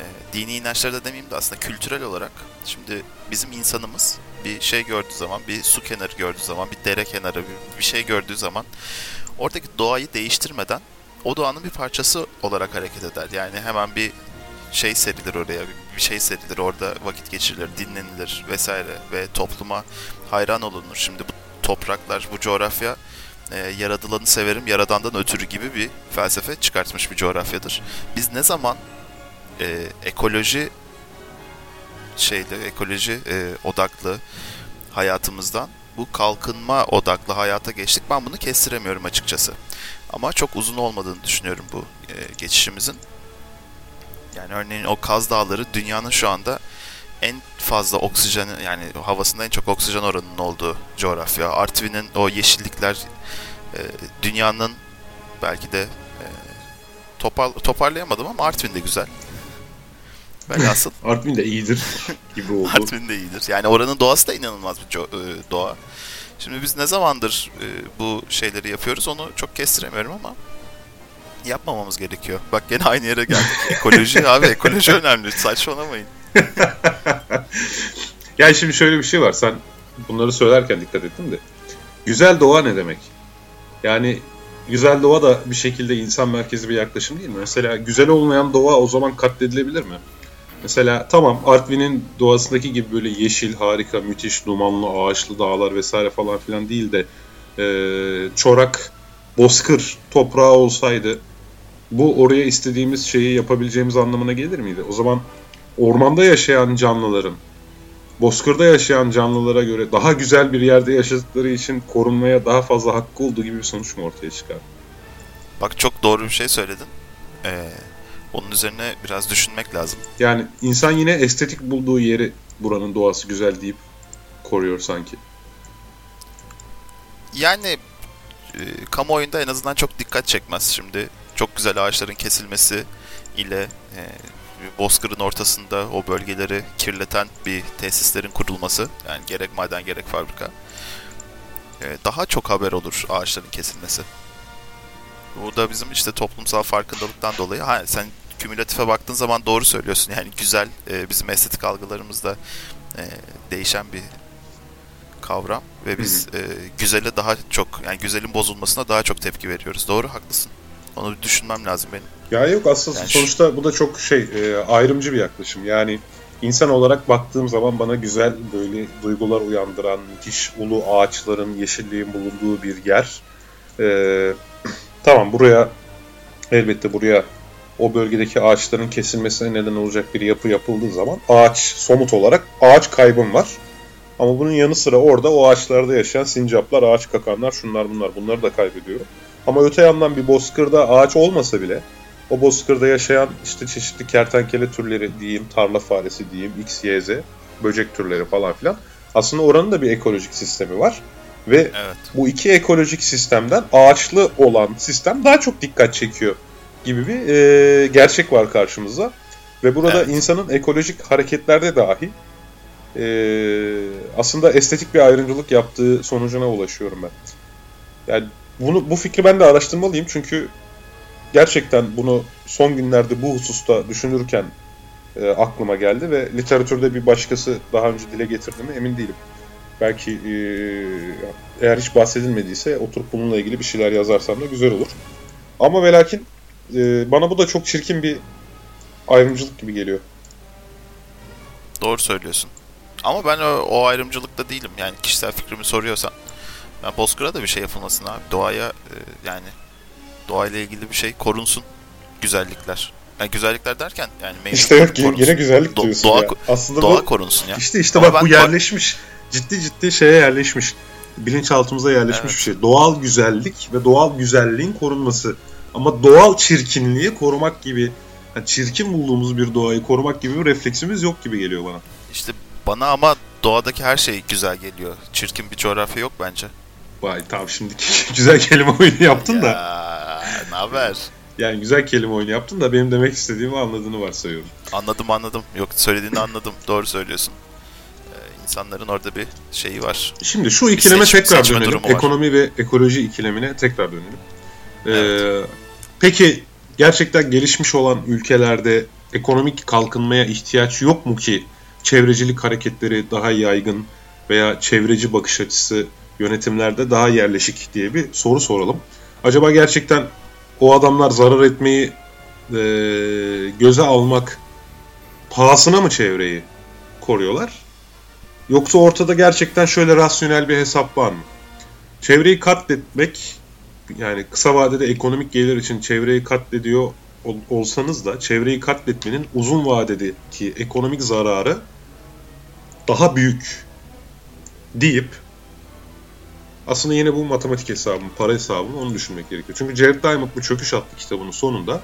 e, dini inançları demeyeyim de aslında kültürel olarak şimdi bizim insanımız bir şey gördüğü zaman, bir su kenarı gördüğü zaman, bir dere kenarı, bir, bir şey gördüğü zaman oradaki doğayı değiştirmeden o doğanın bir parçası olarak hareket eder. Yani hemen bir şey serilir oraya, bir şey serilir, orada vakit geçirilir, dinlenilir vesaire ve topluma hayran olunur. Şimdi bu topraklar, bu coğrafya e, yaradılanı severim, yaradandan ötürü gibi bir felsefe çıkartmış bir coğrafyadır. Biz ne zaman e, ekoloji şeyde ekoloji e, odaklı hayatımızdan bu kalkınma odaklı hayata geçtik. Ben bunu kestiremiyorum açıkçası. Ama çok uzun olmadığını düşünüyorum bu e, geçişimizin. Yani örneğin o Kaz Dağları dünyanın şu anda en fazla oksijen yani havasında en çok oksijen oranının olduğu coğrafya. Artvin'in o yeşillikler e, dünyanın belki de e, topar, toparlayamadım ama Artvin de güzel. Velhasıl. Artvin de iyidir gibi oldu. Artvin de iyidir. Yani oranın doğası da inanılmaz bir e, doğa. Şimdi biz ne zamandır e, bu şeyleri yapıyoruz onu çok kestiremiyorum ama yapmamamız gerekiyor. Bak gene aynı yere geldik. ekoloji abi ekoloji önemli. Saçmalamayın. yani şimdi şöyle bir şey var. Sen bunları söylerken dikkat ettin de. Güzel doğa ne demek? Yani güzel doğa da bir şekilde insan merkezi bir yaklaşım değil mi? Mesela güzel olmayan doğa o zaman katledilebilir mi? Mesela tamam Artvin'in doğasındaki gibi böyle yeşil, harika, müthiş, dumanlı, ağaçlı dağlar vesaire falan filan değil de e, çorak, bozkır toprağı olsaydı bu oraya istediğimiz şeyi yapabileceğimiz anlamına gelir miydi? O zaman ormanda yaşayan canlıların bozkırda yaşayan canlılara göre daha güzel bir yerde yaşadıkları için korunmaya daha fazla hakkı olduğu gibi bir sonuç mu ortaya çıkar? Bak çok doğru bir şey söyledin. Ee, onun üzerine biraz düşünmek lazım. Yani insan yine estetik bulduğu yeri buranın doğası güzel deyip koruyor sanki. Yani e, kamuoyunda en azından çok dikkat çekmez şimdi. Çok güzel ağaçların kesilmesi ile e, bozkırın ortasında o bölgeleri kirleten bir tesislerin kurulması yani gerek maden gerek fabrika e, daha çok haber olur ağaçların kesilmesi. Bu da bizim işte toplumsal farkındalıktan dolayı. Ha, sen kümülatife baktığın zaman doğru söylüyorsun. Yani güzel e, bizim estetik algılarımızda e, değişen bir kavram ve biz e, güzele daha çok yani güzelin bozulmasına daha çok tepki veriyoruz. Doğru haklısın. Onu bir düşünmem lazım benim. Ya yok aslında yani sonuçta şu... bu da çok şey e, ayrımcı bir yaklaşım. Yani insan olarak baktığım zaman bana güzel böyle duygular uyandıran müthiş ulu ağaçların, yeşilliğin bulunduğu bir yer. E, tamam buraya elbette buraya o bölgedeki ağaçların kesilmesine neden olacak bir yapı yapıldığı zaman ağaç somut olarak ağaç kaybım var. Ama bunun yanı sıra orada o ağaçlarda yaşayan sincaplar, ağaç kakanlar, şunlar bunlar bunları da kaybediyorum. Ama öte yandan bir bozkırda ağaç olmasa bile o bozkırda yaşayan işte çeşitli kertenkele türleri diyeyim, tarla faresi diyeyim, x, y, z, böcek türleri falan filan. Aslında oranın da bir ekolojik sistemi var. Ve evet. bu iki ekolojik sistemden ağaçlı olan sistem daha çok dikkat çekiyor gibi bir e, gerçek var karşımızda. Ve burada evet. insanın ekolojik hareketlerde dahi e, aslında estetik bir ayrımcılık yaptığı sonucuna ulaşıyorum ben. Yani bunu bu fikri ben de araştırmalıyım çünkü gerçekten bunu son günlerde bu hususta düşünürken e, aklıma geldi ve literatürde bir başkası daha önce dile getirdi mi emin değilim. Belki e, eğer hiç bahsedilmediyse oturup bununla ilgili bir şeyler yazarsam da güzel olur. Ama ve e, bana bu da çok çirkin bir ayrımcılık gibi geliyor. Doğru söylüyorsun. Ama ben o, o ayrımcılıkta değilim. Yani kişisel fikrimi soruyorsan. Ben Bozkır'a da bir şey yapılmasın abi. Doğaya e, yani doğayla ilgili bir şey korunsun. Güzellikler. Yani güzellikler derken yani İşte yok korunsun. yine güzellik diyorsun doğa, ya. Aslında doğa bu, korunsun ya. İşte işte Ama bak bu yerleşmiş. Ciddi ciddi şeye yerleşmiş. Bilinçaltımıza yerleşmiş evet. bir şey. Doğal güzellik ve doğal güzelliğin korunması. Ama doğal çirkinliği korumak gibi yani çirkin bulduğumuz bir doğayı korumak gibi bir refleksimiz yok gibi geliyor bana. İşte bana ama doğadaki her şey güzel geliyor. Çirkin bir coğrafya yok bence. Vay tamam şimdi güzel kelime oyunu yaptın ya, da. ne haber? Yani güzel kelime oyunu yaptın da benim demek istediğimi anladığını varsayıyorum. Anladım anladım. Yok söylediğini anladım. Doğru söylüyorsun. Ee, insanların orada bir şeyi var. Şimdi şu ikileme seç, tekrar dönelim. Ekonomi ve ekoloji ikilemine tekrar dönelim. Ee, evet. Peki gerçekten gelişmiş olan ülkelerde ekonomik kalkınmaya ihtiyaç yok mu ki çevrecilik hareketleri daha yaygın veya çevreci bakış açısı yönetimlerde daha yerleşik diye bir soru soralım. Acaba gerçekten o adamlar zarar etmeyi e, göze almak pahasına mı çevreyi koruyorlar? Yoksa ortada gerçekten şöyle rasyonel bir hesap var mı? Çevreyi katletmek yani kısa vadede ekonomik gelir için çevreyi katlediyor ol, olsanız da çevreyi katletmenin uzun vadedeki ekonomik zararı daha büyük deyip aslında yine bu matematik hesabı, para hesabı onu düşünmek gerekiyor. Çünkü Jared Diamond bu çöküş attı kitabının sonunda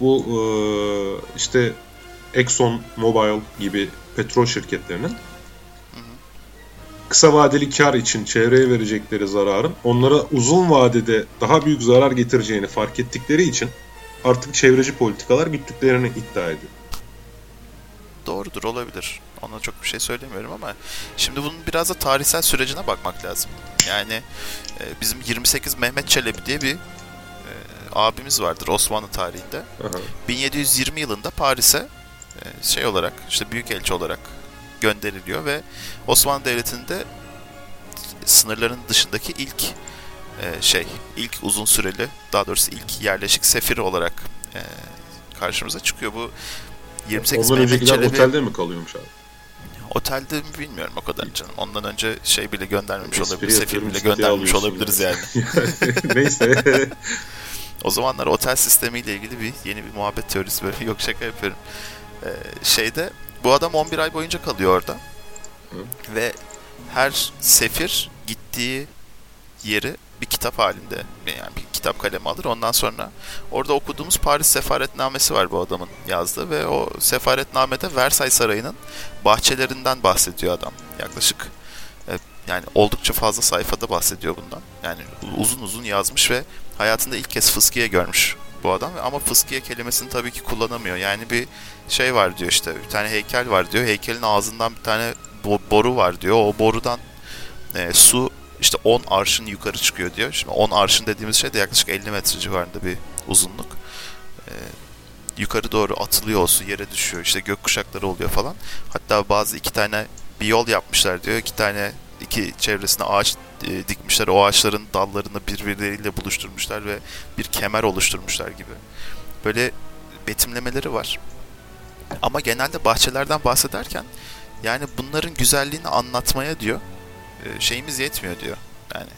bu e, işte Exxon Mobil gibi petrol şirketlerinin kısa vadeli kar için çevreye verecekleri zararın onlara uzun vadede daha büyük zarar getireceğini fark ettikleri için artık çevreci politikalar güttüklerini iddia ediyor. Doğrudur olabilir. Ona çok bir şey söylemiyorum ama şimdi bunun biraz da tarihsel sürecine bakmak lazım. Yani e, bizim 28 Mehmet Çelebi diye bir e, abimiz vardır Osmanlı tarihinde. Aha. 1720 yılında Paris'e e, şey olarak işte büyükelçi olarak gönderiliyor ve Osmanlı Devleti'nde sınırların dışındaki ilk e, şey, ilk uzun süreli, daha doğrusu ilk yerleşik sefir olarak e, karşımıza çıkıyor. Bu 28 Ondan Mehmet Çelebi... otelde mi kalıyormuş abi? Otelde mi bilmiyorum o kadar canım. Ondan önce şey bile göndermemiş olabilir, sefir bile göndermemiş olabiliriz yani. yani. Neyse. o zamanlar otel sistemiyle ilgili bir yeni bir muhabbet teorisi böyle yok şaka yapıyorum. Ee, şeyde bu adam 11 ay boyunca kalıyor orada. Hı. Ve her sefir gittiği yeri bir kitap halinde yani bir kitap kalemi alır. Ondan sonra orada okuduğumuz Paris Sefaretnamesi var bu adamın yazdığı ve o sefaretnamede Versay Sarayı'nın bahçelerinden bahsediyor adam. Yaklaşık e, yani oldukça fazla sayfada bahsediyor bundan. Yani uzun uzun yazmış ve hayatında ilk kez fıskiye görmüş bu adam ama fıskiye kelimesini tabii ki kullanamıyor. Yani bir şey var diyor işte bir tane heykel var diyor. Heykelin ağzından bir tane boru var diyor. O borudan e, su işte 10 arşın yukarı çıkıyor diyor. Şimdi 10 arşın dediğimiz şey de yaklaşık 50 metre civarında bir uzunluk. E, yukarı doğru atılıyor o su yere düşüyor. İşte gök kuşakları oluyor falan. Hatta bazı iki tane bir yol yapmışlar diyor. İki tane iki çevresine ağaç e, dikmişler. O ağaçların dallarını birbirleriyle buluşturmuşlar ve bir kemer oluşturmuşlar gibi. Böyle betimlemeleri var. Ama genelde bahçelerden bahsederken yani bunların güzelliğini anlatmaya diyor şeyimiz yetmiyor diyor. Yani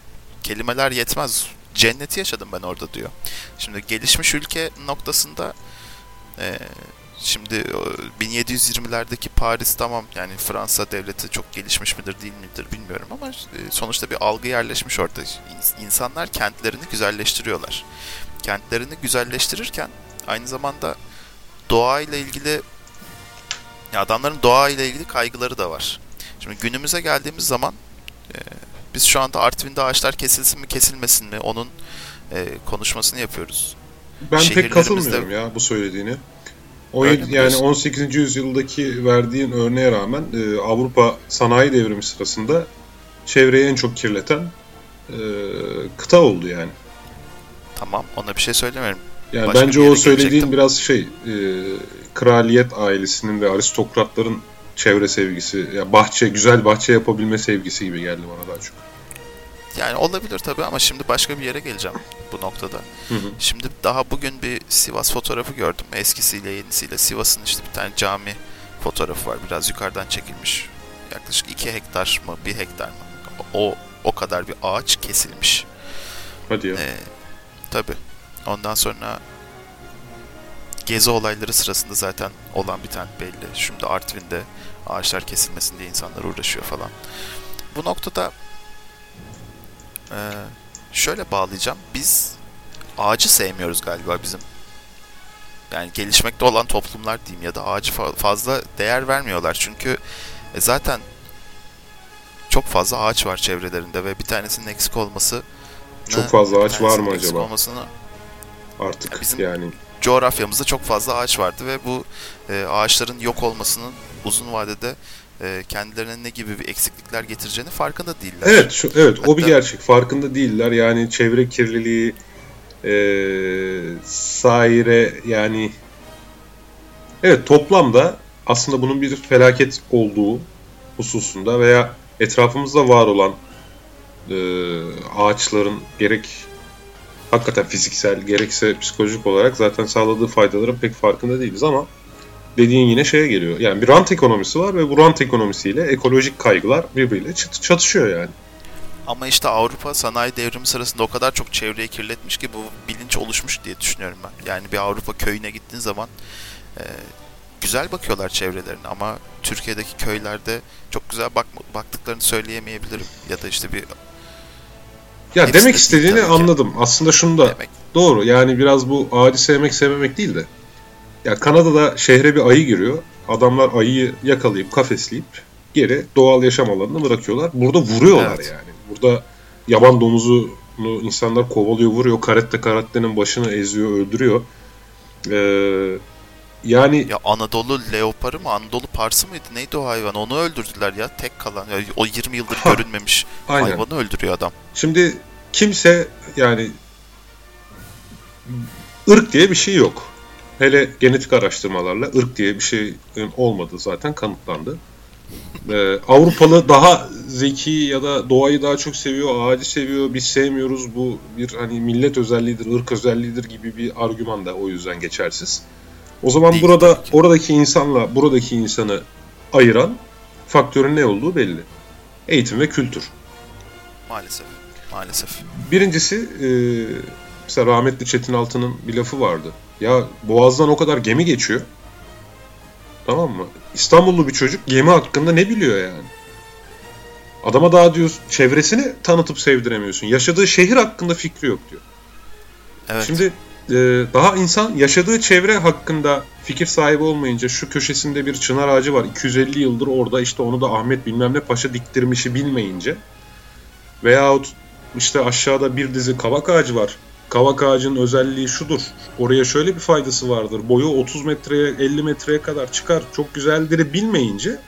kelimeler yetmez. Cenneti yaşadım ben orada diyor. Şimdi gelişmiş ülke noktasında e, şimdi 1720'lerdeki Paris tamam yani Fransa devleti çok gelişmiş midir değil midir bilmiyorum ama e, sonuçta bir algı yerleşmiş orada. İnsanlar kentlerini güzelleştiriyorlar. Kentlerini güzelleştirirken aynı zamanda doğayla ilgili ya adamların doğayla ilgili kaygıları da var. Şimdi günümüze geldiğimiz zaman e, biz şu anda Artvin'de ağaçlar kesilsin mi kesilmesin mi onun e, konuşmasını yapıyoruz. Ben pek katılmıyorum ya bu söylediğini. O, yani 18. yüzyıldaki verdiğin örneğe rağmen e, Avrupa sanayi devrimi sırasında çevreyi en çok kirleten e, kıta oldu yani. Tamam ona bir şey söylemiyorum. Yani Başka bence o söylediğin gelecektim. biraz şey e, kraliyet ailesinin ve aristokratların çevre sevgisi, ya bahçe, güzel bahçe yapabilme sevgisi gibi geldi bana daha çok. Yani olabilir tabii ama şimdi başka bir yere geleceğim bu noktada. Hı hı. Şimdi daha bugün bir Sivas fotoğrafı gördüm. Eskisiyle yenisiyle Sivas'ın işte bir tane cami fotoğrafı var. Biraz yukarıdan çekilmiş. Yaklaşık 2 hektar mı 1 hektar mı? O o kadar bir ağaç kesilmiş. Hadi ya. Ee, tabii. Ondan sonra gezi olayları sırasında zaten olan bir tane belli. Şimdi Artvin'de ağaçlar kesilmesin diye insanlar uğraşıyor falan. Bu noktada e, şöyle bağlayacağım. Biz ağacı sevmiyoruz galiba bizim. Yani gelişmekte olan toplumlar diyeyim ya da ağacı fazla değer vermiyorlar. Çünkü e, zaten çok fazla ağaç var çevrelerinde ve bir tanesinin eksik olması çok fazla ağaç var mı acaba? Olmasını, Artık bizim yani coğrafyamızda çok fazla ağaç vardı ve bu e, ağaçların yok olmasının uzun vadede e, kendilerine ne gibi bir eksiklikler getireceğini farkında değiller. Evet, şu, evet Hatta, o bir gerçek. Farkında değiller. Yani çevre kirliliği e, saire yani evet toplamda aslında bunun bir felaket olduğu hususunda veya etrafımızda var olan e, ağaçların gerek hakikaten fiziksel gerekse psikolojik olarak zaten sağladığı faydaların pek farkında değiliz ama dediğin yine şeye geliyor. Yani bir rant ekonomisi var ve bu rant ekonomisiyle ekolojik kaygılar birbiriyle çatışıyor yani. Ama işte Avrupa sanayi devrimi sırasında o kadar çok çevreyi kirletmiş ki bu bilinç oluşmuş diye düşünüyorum ben. Yani bir Avrupa köyüne gittiğin zaman e, güzel bakıyorlar çevrelerine ama Türkiye'deki köylerde çok güzel bak baktıklarını söyleyemeyebilirim. Ya da işte bir ya demek istediğini anladım. Aslında şunu da demek. doğru. Yani biraz bu ağacı sevmek sevmemek değil de. Ya Kanada'da şehre bir ayı giriyor. Adamlar ayıyı yakalayıp kafesleyip geri doğal yaşam alanına bırakıyorlar. Burada vuruyorlar evet. yani. Burada yaban domuzunu insanlar kovalıyor, vuruyor. Karette karattenin başını eziyor, öldürüyor. Ee, yani ya Anadolu leoparı mı Anadolu parsı mıydı neydi o hayvan onu öldürdüler ya tek kalan ya, o 20 yıldır ha, görünmemiş aynen. hayvanı öldürüyor adam. Şimdi kimse yani ırk diye bir şey yok. Hele genetik araştırmalarla ırk diye bir şey olmadı zaten kanıtlandı. Ee, Avrupalı daha zeki ya da doğayı daha çok seviyor, ağacı seviyor, biz sevmiyoruz bu bir hani millet özelliğidir, ırk özelliğidir gibi bir argüman da o yüzden geçersiz. O zaman Değil burada oradaki insanla buradaki insanı ayıran faktörün ne olduğu belli. Eğitim ve kültür. Maalesef. Maalesef. Birincisi e, mesela rahmetli Çetin Altı'nın bir lafı vardı. Ya Boğaz'dan o kadar gemi geçiyor. Tamam mı? İstanbullu bir çocuk gemi hakkında ne biliyor yani? Adama daha diyor çevresini tanıtıp sevdiremiyorsun. Yaşadığı şehir hakkında fikri yok diyor. Evet. Şimdi e, daha insan yaşadığı çevre hakkında fikir sahibi olmayınca şu köşesinde bir çınar ağacı var 250 yıldır orada işte onu da Ahmet bilmem ne paşa diktirmişi bilmeyince veyahut işte aşağıda bir dizi kavak ağacı var. Kavak ağacının özelliği şudur. Oraya şöyle bir faydası vardır. Boyu 30 metreye 50 metreye kadar çıkar. Çok güzeldir bilmeyince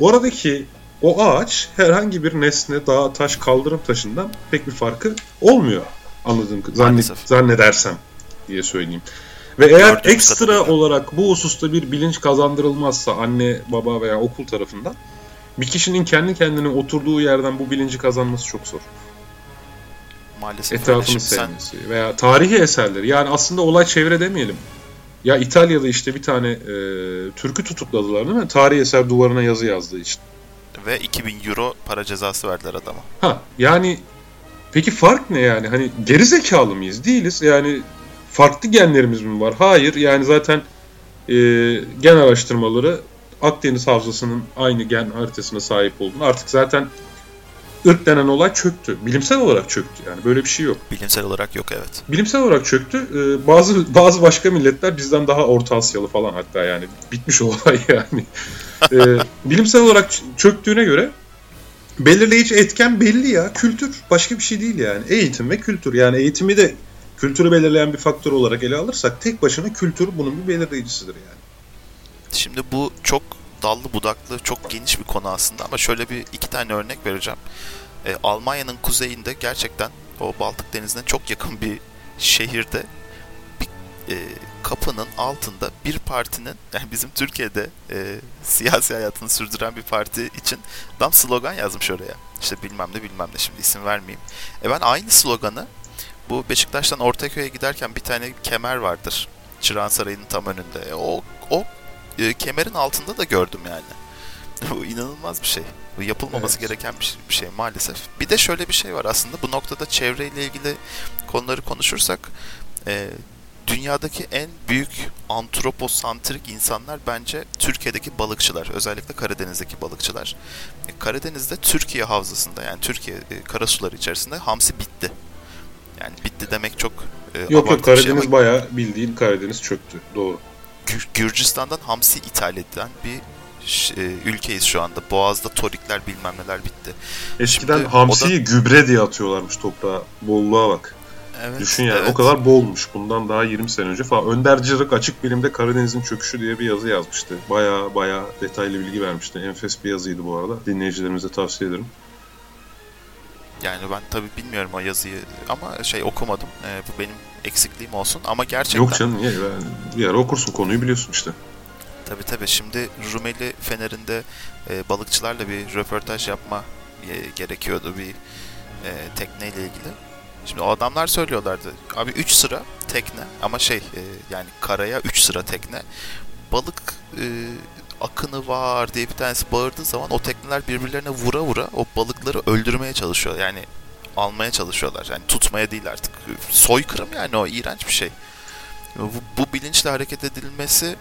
oradaki o ağaç herhangi bir nesne, dağ, taş, kaldırım taşından pek bir farkı olmuyor. Anladığım zannet, zannedersem diye söyleyeyim. Ve eğer ekstra olarak bu hususta bir bilinç kazandırılmazsa anne, baba veya okul tarafından bir kişinin kendi kendine oturduğu yerden bu bilinci kazanması çok zor. Maalesef Etrafını sevmesi sen... veya tarihi eserleri. Yani aslında olay çevre demeyelim. Ya İtalya'da işte bir tane e, türkü tutukladılar değil mi? Tarihi eser duvarına yazı yazdığı için. Ve 2000 euro para cezası verdiler adama. Ha yani peki fark ne yani? Hani geri zekalı mıyız? Değiliz. Yani farklı genlerimiz mi var? Hayır. Yani zaten e, gen araştırmaları Akdeniz Havzası'nın aynı gen haritasına sahip olduğunu artık zaten ırk denen olay çöktü. Bilimsel olarak çöktü yani böyle bir şey yok. Bilimsel olarak yok evet. Bilimsel olarak çöktü. Ee, bazı bazı başka milletler bizden daha Orta Asyalı falan hatta yani bitmiş olay yani. Ee, bilimsel olarak çöktüğüne göre belirleyici etken belli ya. Kültür. Başka bir şey değil yani. Eğitim ve kültür. Yani eğitimi de kültürü belirleyen bir faktör olarak ele alırsak tek başına kültür bunun bir belirleyicisidir yani. Şimdi bu çok dallı budaklı, çok geniş bir konu aslında ama şöyle bir iki tane örnek vereceğim. E, Almanya'nın kuzeyinde gerçekten o Baltık Denizi'ne çok yakın bir şehirde bir e, kapının altında bir partinin yani bizim Türkiye'de e, siyasi hayatını sürdüren bir parti için adam slogan yazmış oraya. İşte bilmem ne bilmem ne şimdi isim vermeyeyim. E ben aynı sloganı bu Beşiktaş'tan Ortaköy'e giderken bir tane kemer vardır. Çırağan Sarayı'nın tam önünde. E, o, o e, kemerin altında da gördüm yani. Bu inanılmaz bir şey. Bu yapılmaması evet. gereken bir, bir şey maalesef. Bir de şöyle bir şey var aslında bu noktada çevreyle ilgili konuları konuşursak e, dünyadaki en büyük antroposantrik insanlar bence Türkiye'deki balıkçılar. Özellikle Karadeniz'deki balıkçılar. E, Karadeniz'de Türkiye havzasında yani Türkiye e, karasuları içerisinde hamsi bitti. Yani bitti demek çok e, Yok yok şey Karadeniz şey ama... bayağı bildiğin Karadeniz çöktü. Doğru. Gür- Gürcistan'dan hamsi ithal edilen bir e, ülkeyiz şu anda. Boğaz'da torikler bilmem neler bitti. Eskiden Şimdi hamsiyi da... gübre diye atıyorlarmış toprağa. Bolluğa bak. Evet, Düşün yani evet. o kadar bolmuş bundan daha 20 sene önce falan. Önder Cırık Açık Bilim'de Karadeniz'in Çöküşü diye bir yazı yazmıştı. Baya baya detaylı bilgi vermişti. Enfes bir yazıydı bu arada. Dinleyicilerimize tavsiye ederim. Yani ben tabi bilmiyorum o yazıyı ama şey okumadım. Ee, bu benim eksikliğim olsun ama gerçekten... Yok canım niye? Yani bir ara okursun konuyu biliyorsun işte. Tabi tabi şimdi Rumeli Fener'inde e, balıkçılarla bir röportaj yapma e, gerekiyordu bir e, tekneyle ilgili. Şimdi o adamlar söylüyorlardı. Abi 3 sıra tekne ama şey e, yani karaya 3 sıra tekne. Balık e, akını var diye bir tanesi bağırdığı zaman o tekneler birbirlerine vura vura o balıkları öldürmeye çalışıyor. Yani almaya çalışıyorlar. Yani tutmaya değil artık. Soykırım yani o iğrenç bir şey. Bu, bu bilinçle hareket edilmesi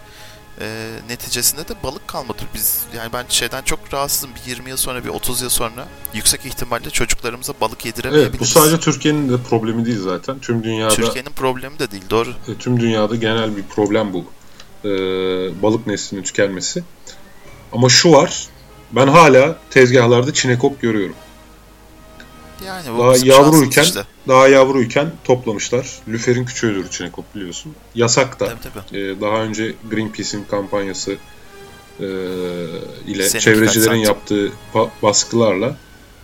e, neticesinde de balık kalmadı. Biz yani ben şeyden çok rahatsızım. Bir 20 yıl sonra bir 30 yıl sonra yüksek ihtimalle çocuklarımıza balık yediremeyebiliriz. Evet bu sadece Türkiye'nin de problemi değil zaten. Tüm dünyada Türkiye'nin problemi de değil doğru. E, tüm dünyada genel bir problem bu. E, balık neslinin tükenmesi. Ama şu var. Ben hala tezgahlarda çinekop görüyorum. Yani daha yavruyken işte. daha yavruyken toplamışlar. Lüfer'in küçüğüdür çinekop biliyorsun. Yasak da. Tabii, tabii. Ee, daha önce Greenpeace'in kampanyası e, ile Senin çevrecilerin yaptığı baskılarla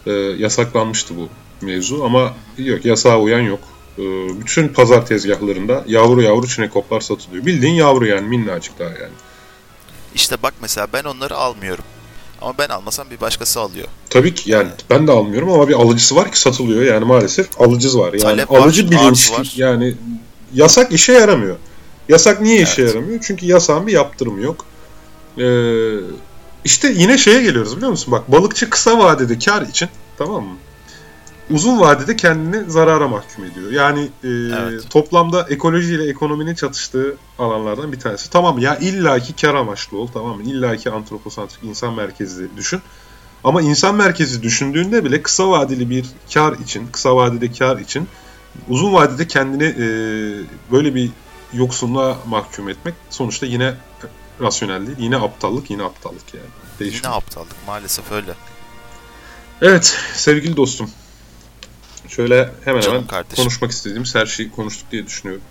e, yasaklanmıştı bu mevzu ama yok yasağa uyan yok. E, bütün pazar tezgahlarında yavru yavru çinekoplar satılıyor. Bildiğin yavru yani minnacık daha yani. İşte bak mesela ben onları almıyorum. Ama ben almasam bir başkası alıyor. Tabii ki yani ben de almıyorum ama bir alıcısı var ki satılıyor yani maalesef alıcısı var. Yani Talep alıcı var, bilinç var. yani yasak işe yaramıyor. Yasak niye evet. işe yaramıyor? Çünkü yasağın bir yaptırımı yok. Ee, işte yine şeye geliyoruz biliyor musun? Bak balıkçı kısa vadede kar için tamam mı? Uzun vadede kendini zarara mahkum ediyor. Yani e, evet. toplamda ekoloji ile ekonominin çatıştığı alanlardan bir tanesi. Tamam ya illaki kar amaçlı ol tamam mı? İllaki antroposantrik insan merkezli düşün. Ama insan merkezi düşündüğünde bile kısa vadeli bir kar için, kısa vadede kar için uzun vadede kendini e, böyle bir yoksunluğa mahkum etmek sonuçta yine rasyonel değil. Yine aptallık, yine aptallık yani. Değişim. Yine aptallık maalesef öyle. Evet sevgili dostum. Şöyle hemen Canım hemen kardeşim. konuşmak istediğimiz her şeyi konuştuk diye düşünüyorum.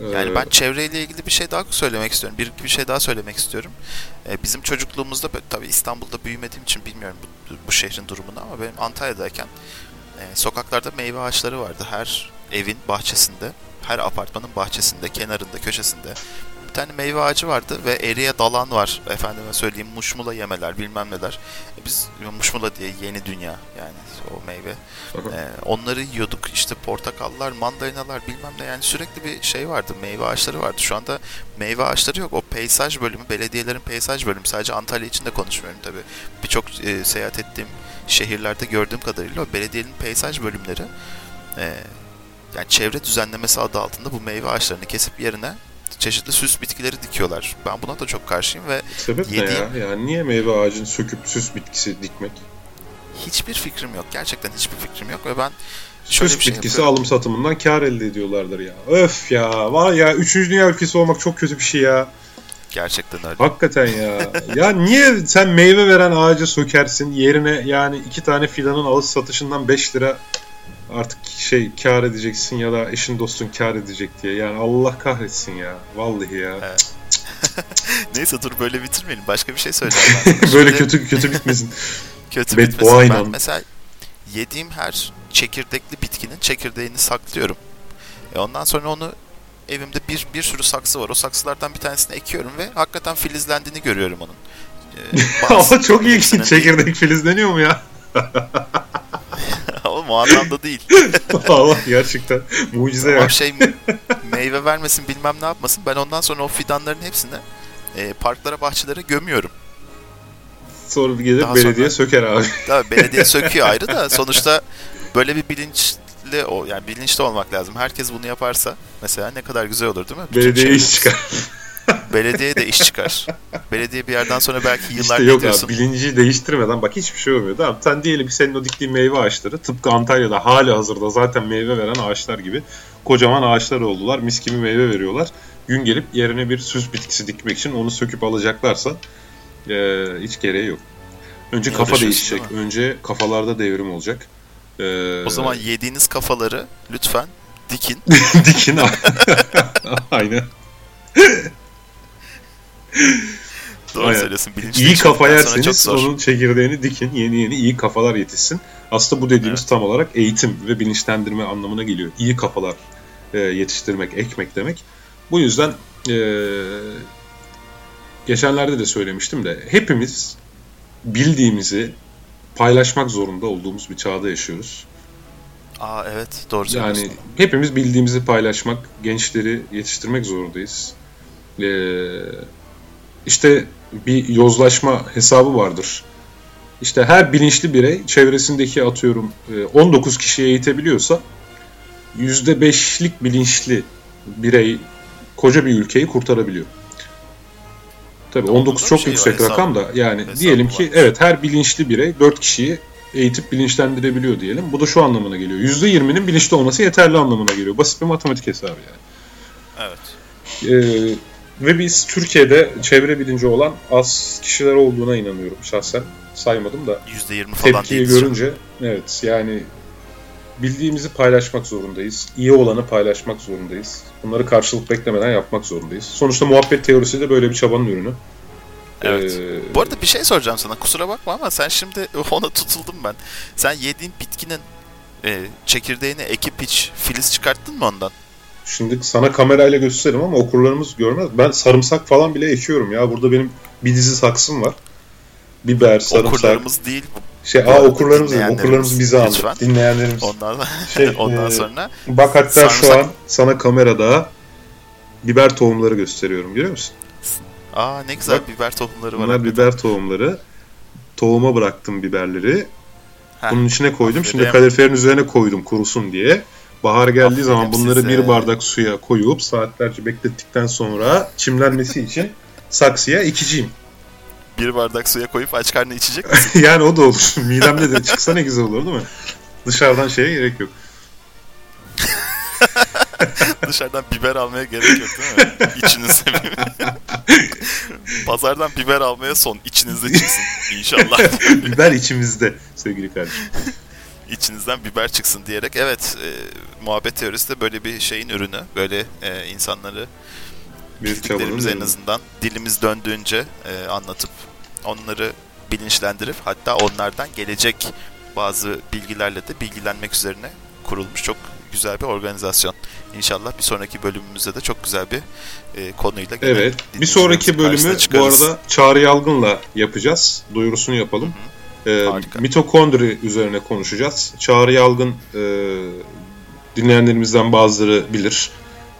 Yani ee, ben çevreyle ilgili bir şey daha söylemek istiyorum. Bir, bir şey daha söylemek istiyorum. Ee, bizim çocukluğumuzda tabii İstanbul'da büyümediğim için bilmiyorum bu, bu şehrin durumunu ama benim Antalya'dayken e, sokaklarda meyve ağaçları vardı. Her evin bahçesinde, her apartmanın bahçesinde, kenarında, köşesinde bir tane meyve ağacı vardı ve eriye dalan var. Efendime söyleyeyim muşmula yemeler bilmem neler. E biz muşmula diye yeni dünya yani o meyve. Ee, onları yiyorduk işte portakallar, mandalinalar bilmem ne yani sürekli bir şey vardı. Meyve ağaçları vardı. Şu anda meyve ağaçları yok. O peyzaj bölümü, belediyelerin peyzaj bölümü sadece Antalya için de konuşmuyorum tabii. Birçok e, seyahat ettiğim şehirlerde gördüğüm kadarıyla o belediyenin peyzaj bölümleri e, yani çevre düzenlemesi adı altında bu meyve ağaçlarını kesip yerine çeşitli süs bitkileri dikiyorlar. Ben buna da çok karşıyım ve Sebep yediğim... ne ya? Yani niye meyve ağacını söküp süs bitkisi dikmek? Hiçbir fikrim yok. Gerçekten hiçbir fikrim yok ve ben şöyle süs şey bitkisi yapıyorum. alım satımından kar elde ediyorlardır ya. Öf ya. Var ya 3. dünya ülkesi olmak çok kötü bir şey ya. Gerçekten öyle. Hakikaten ya. ya niye sen meyve veren ağacı sökersin yerine yani iki tane fidanın alış satışından 5 lira artık şey kar edeceksin ya da eşin dostun kar edecek diye. Yani Allah kahretsin ya. Vallahi ya. Evet. Neyse dur böyle bitirmeyelim. Başka bir şey söyleyeceğim ben. böyle kötü kötü bitmesin. kötü Bet bitmesin. Ben mesela yediğim her çekirdekli bitkinin çekirdeğini saklıyorum. E ondan sonra onu evimde bir bir sürü saksı var. O saksılardan bir tanesini ekiyorum ve hakikaten filizlendiğini görüyorum onun. Ee, Ama çok iyi ki çekirdek filizleniyor mu ya? O anlamda değil. Allah gerçekten mucize ya. şey meyve vermesin bilmem ne yapmasın. Ben ondan sonra o fidanların hepsini e, parklara bahçelere gömüyorum. Sonra gelir Daha belediye sonra, söker abi. Tabii belediye söküyor ayrı da sonuçta böyle bir bilinçli o yani bilinçli olmak lazım. Herkes bunu yaparsa mesela ne kadar güzel olur değil mi? Belediye iş çıkar. Belediye de iş çıkar. Belediye bir yerden sonra belki yıllar işte yok abi bilinci değiştirmeden bak hiçbir şey olmuyor. Tamam sen diyelim ki senin o diktiğin meyve ağaçları tıpkı Antalya'da hali hazırda zaten meyve veren ağaçlar gibi kocaman ağaçlar oldular. Mis gibi meyve veriyorlar. Gün gelip yerine bir süs bitkisi dikmek için onu söküp alacaklarsa e, hiç gereği yok. Önce ne kafa değişecek. Önce kafalarda devrim olacak. Ee... O zaman yediğiniz kafaları lütfen dikin. dikin. Aynen. Doğru Aynen. söylüyorsun. Bilinçli iyi kafa yerseniz onun çekirdeğini dikin. Yeni yeni iyi kafalar yetişsin. Aslında bu dediğimiz evet. tam olarak eğitim ve bilinçlendirme anlamına geliyor. İyi kafalar e, yetiştirmek, ekmek demek. Bu yüzden e, geçenlerde de söylemiştim de hepimiz bildiğimizi paylaşmak zorunda olduğumuz bir çağda yaşıyoruz. Aa evet doğru söylüyorsun. Yani hepimiz bildiğimizi paylaşmak, gençleri yetiştirmek zorundayız. Ee, işte bir yozlaşma hesabı vardır. İşte her bilinçli birey çevresindeki atıyorum 19 e, kişiyi eğitebiliyorsa %5'lik bilinçli birey koca bir ülkeyi kurtarabiliyor. Tabii 19 çok şey yüksek var, rakam da yani hesabı diyelim ki var. evet her bilinçli birey 4 kişiyi eğitip bilinçlendirebiliyor diyelim. Bu da şu anlamına geliyor. %20'nin bilinçli olması yeterli anlamına geliyor. Basit bir matematik hesabı yani. Evet. Ee, ve biz Türkiye'de çevre bilinci olan az kişiler olduğuna inanıyorum şahsen. Saymadım da. %20 falan Tepkiyi görünce evet yani bildiğimizi paylaşmak zorundayız. İyi olanı paylaşmak zorundayız. Bunları karşılık beklemeden yapmak zorundayız. Sonuçta muhabbet teorisi de böyle bir çabanın ürünü. Evet. Ee, Bu arada bir şey soracağım sana. Kusura bakma ama sen şimdi ona tutuldum ben. Sen yediğin bitkinin e, çekirdeğini ekip hiç filiz çıkarttın mı ondan? Şimdi sana kamerayla gösteririm ama okurlarımız görmez. Ben sarımsak falan bile ekiyorum ya. Burada benim bir dizi saksım var. Biber, sarımsak. Okurlarımız değil şey, aa okurlarımız değil, okurlarımız bizi andı. Dinleyenlerimiz. Ondan, şey, ondan e, sonra. Bak hatta sarımsak... şu an sana kamerada biber tohumları gösteriyorum görüyor musun? Aa ne güzel Bak, biber tohumları var. Bunlar biber tohumları. Tohuma bıraktım biberleri. Heh, Bunun içine koydum. Aferin. Şimdi kaloriferin üzerine koydum kurusun diye. Bahar geldiği aferin zaman bunları size. bir bardak suya koyup saatlerce beklettikten sonra çimlenmesi için saksıya ekeceğim bir bardak suya koyup aç karnına içecek misin? yani o da olur. Midemde de çıksa ne güzel olur değil mi? Dışarıdan şeye gerek yok. Dışarıdan biber almaya gerek yok değil mi? İçinizde Pazardan biber almaya son. içinizde çıksın inşallah. biber içimizde sevgili kardeşim. İçinizden biber çıksın diyerek evet e, muhabbet teorisi de böyle bir şeyin ürünü. Böyle e, insanları bildiklerimizi en azından dilimiz döndüğünce e, anlatıp onları bilinçlendirip hatta onlardan gelecek bazı bilgilerle de bilgilenmek üzerine kurulmuş çok güzel bir organizasyon. İnşallah bir sonraki bölümümüzde de çok güzel bir e, konuyla Evet. Bir sonraki bölümü bu arada Çağrı Yalgın'la yapacağız. Duyurusunu yapalım. Hı E, mitokondri üzerine konuşacağız. Çağrı Yalgın e, dinleyenlerimizden bazıları bilir.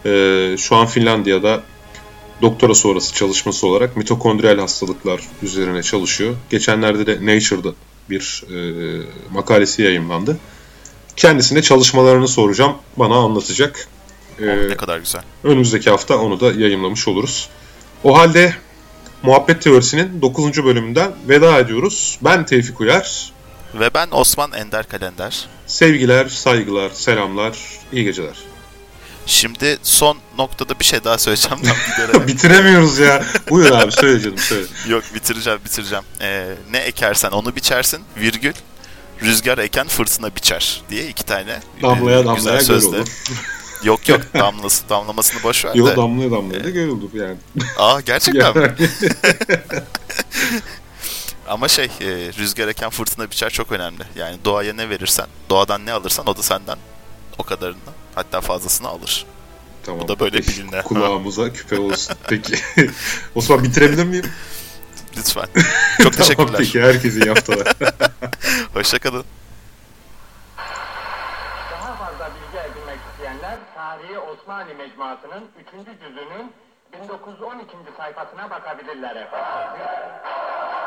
E, şu an Finlandiya'da doktora sonrası çalışması olarak mitokondriyal hastalıklar üzerine çalışıyor. Geçenlerde de Nature'da bir e, makalesi yayınlandı. Kendisine çalışmalarını soracağım. Bana anlatacak. E, oh, ne kadar güzel. Önümüzdeki hafta onu da yayınlamış oluruz. O halde Muhabbet Teorisi'nin 9. bölümünden veda ediyoruz. Ben Tevfik Uyar. Ve ben Osman Ender Kalender. Sevgiler, saygılar, selamlar, iyi geceler. Şimdi son noktada bir şey daha söyleyeceğim. Bitiremiyoruz ya. Buyur abi söyle canım söyle. Yok bitireceğim bitireceğim. Ee, ne ekersen onu biçersin virgül. Rüzgar eken fırtına biçer diye iki tane damlaya e, damlaya göl olur. Yok yok damlası damlamasını boş ver de. Yok damlaya damlaya da göl olur yani. Aa gerçekten mi? Ama şey e, rüzgar eken fırtına biçer çok önemli. Yani doğaya ne verirsen, doğadan ne alırsan o da senden o kadarını hatta fazlasını alır. Tamam. Bu da böyle bilinle. Kulağımıza küpe olsun. Peki. Osman bitirebilir miyim? Lütfen. Çok teşekkürler. tamam peki herkese iyi haftalar. Hoşçakalın. Daha fazla bilgi edinmek isteyenler Tarihi Osmanlı Mecmuası'nın 3. cüzünün 1912. sayfasına bakabilirler efendim.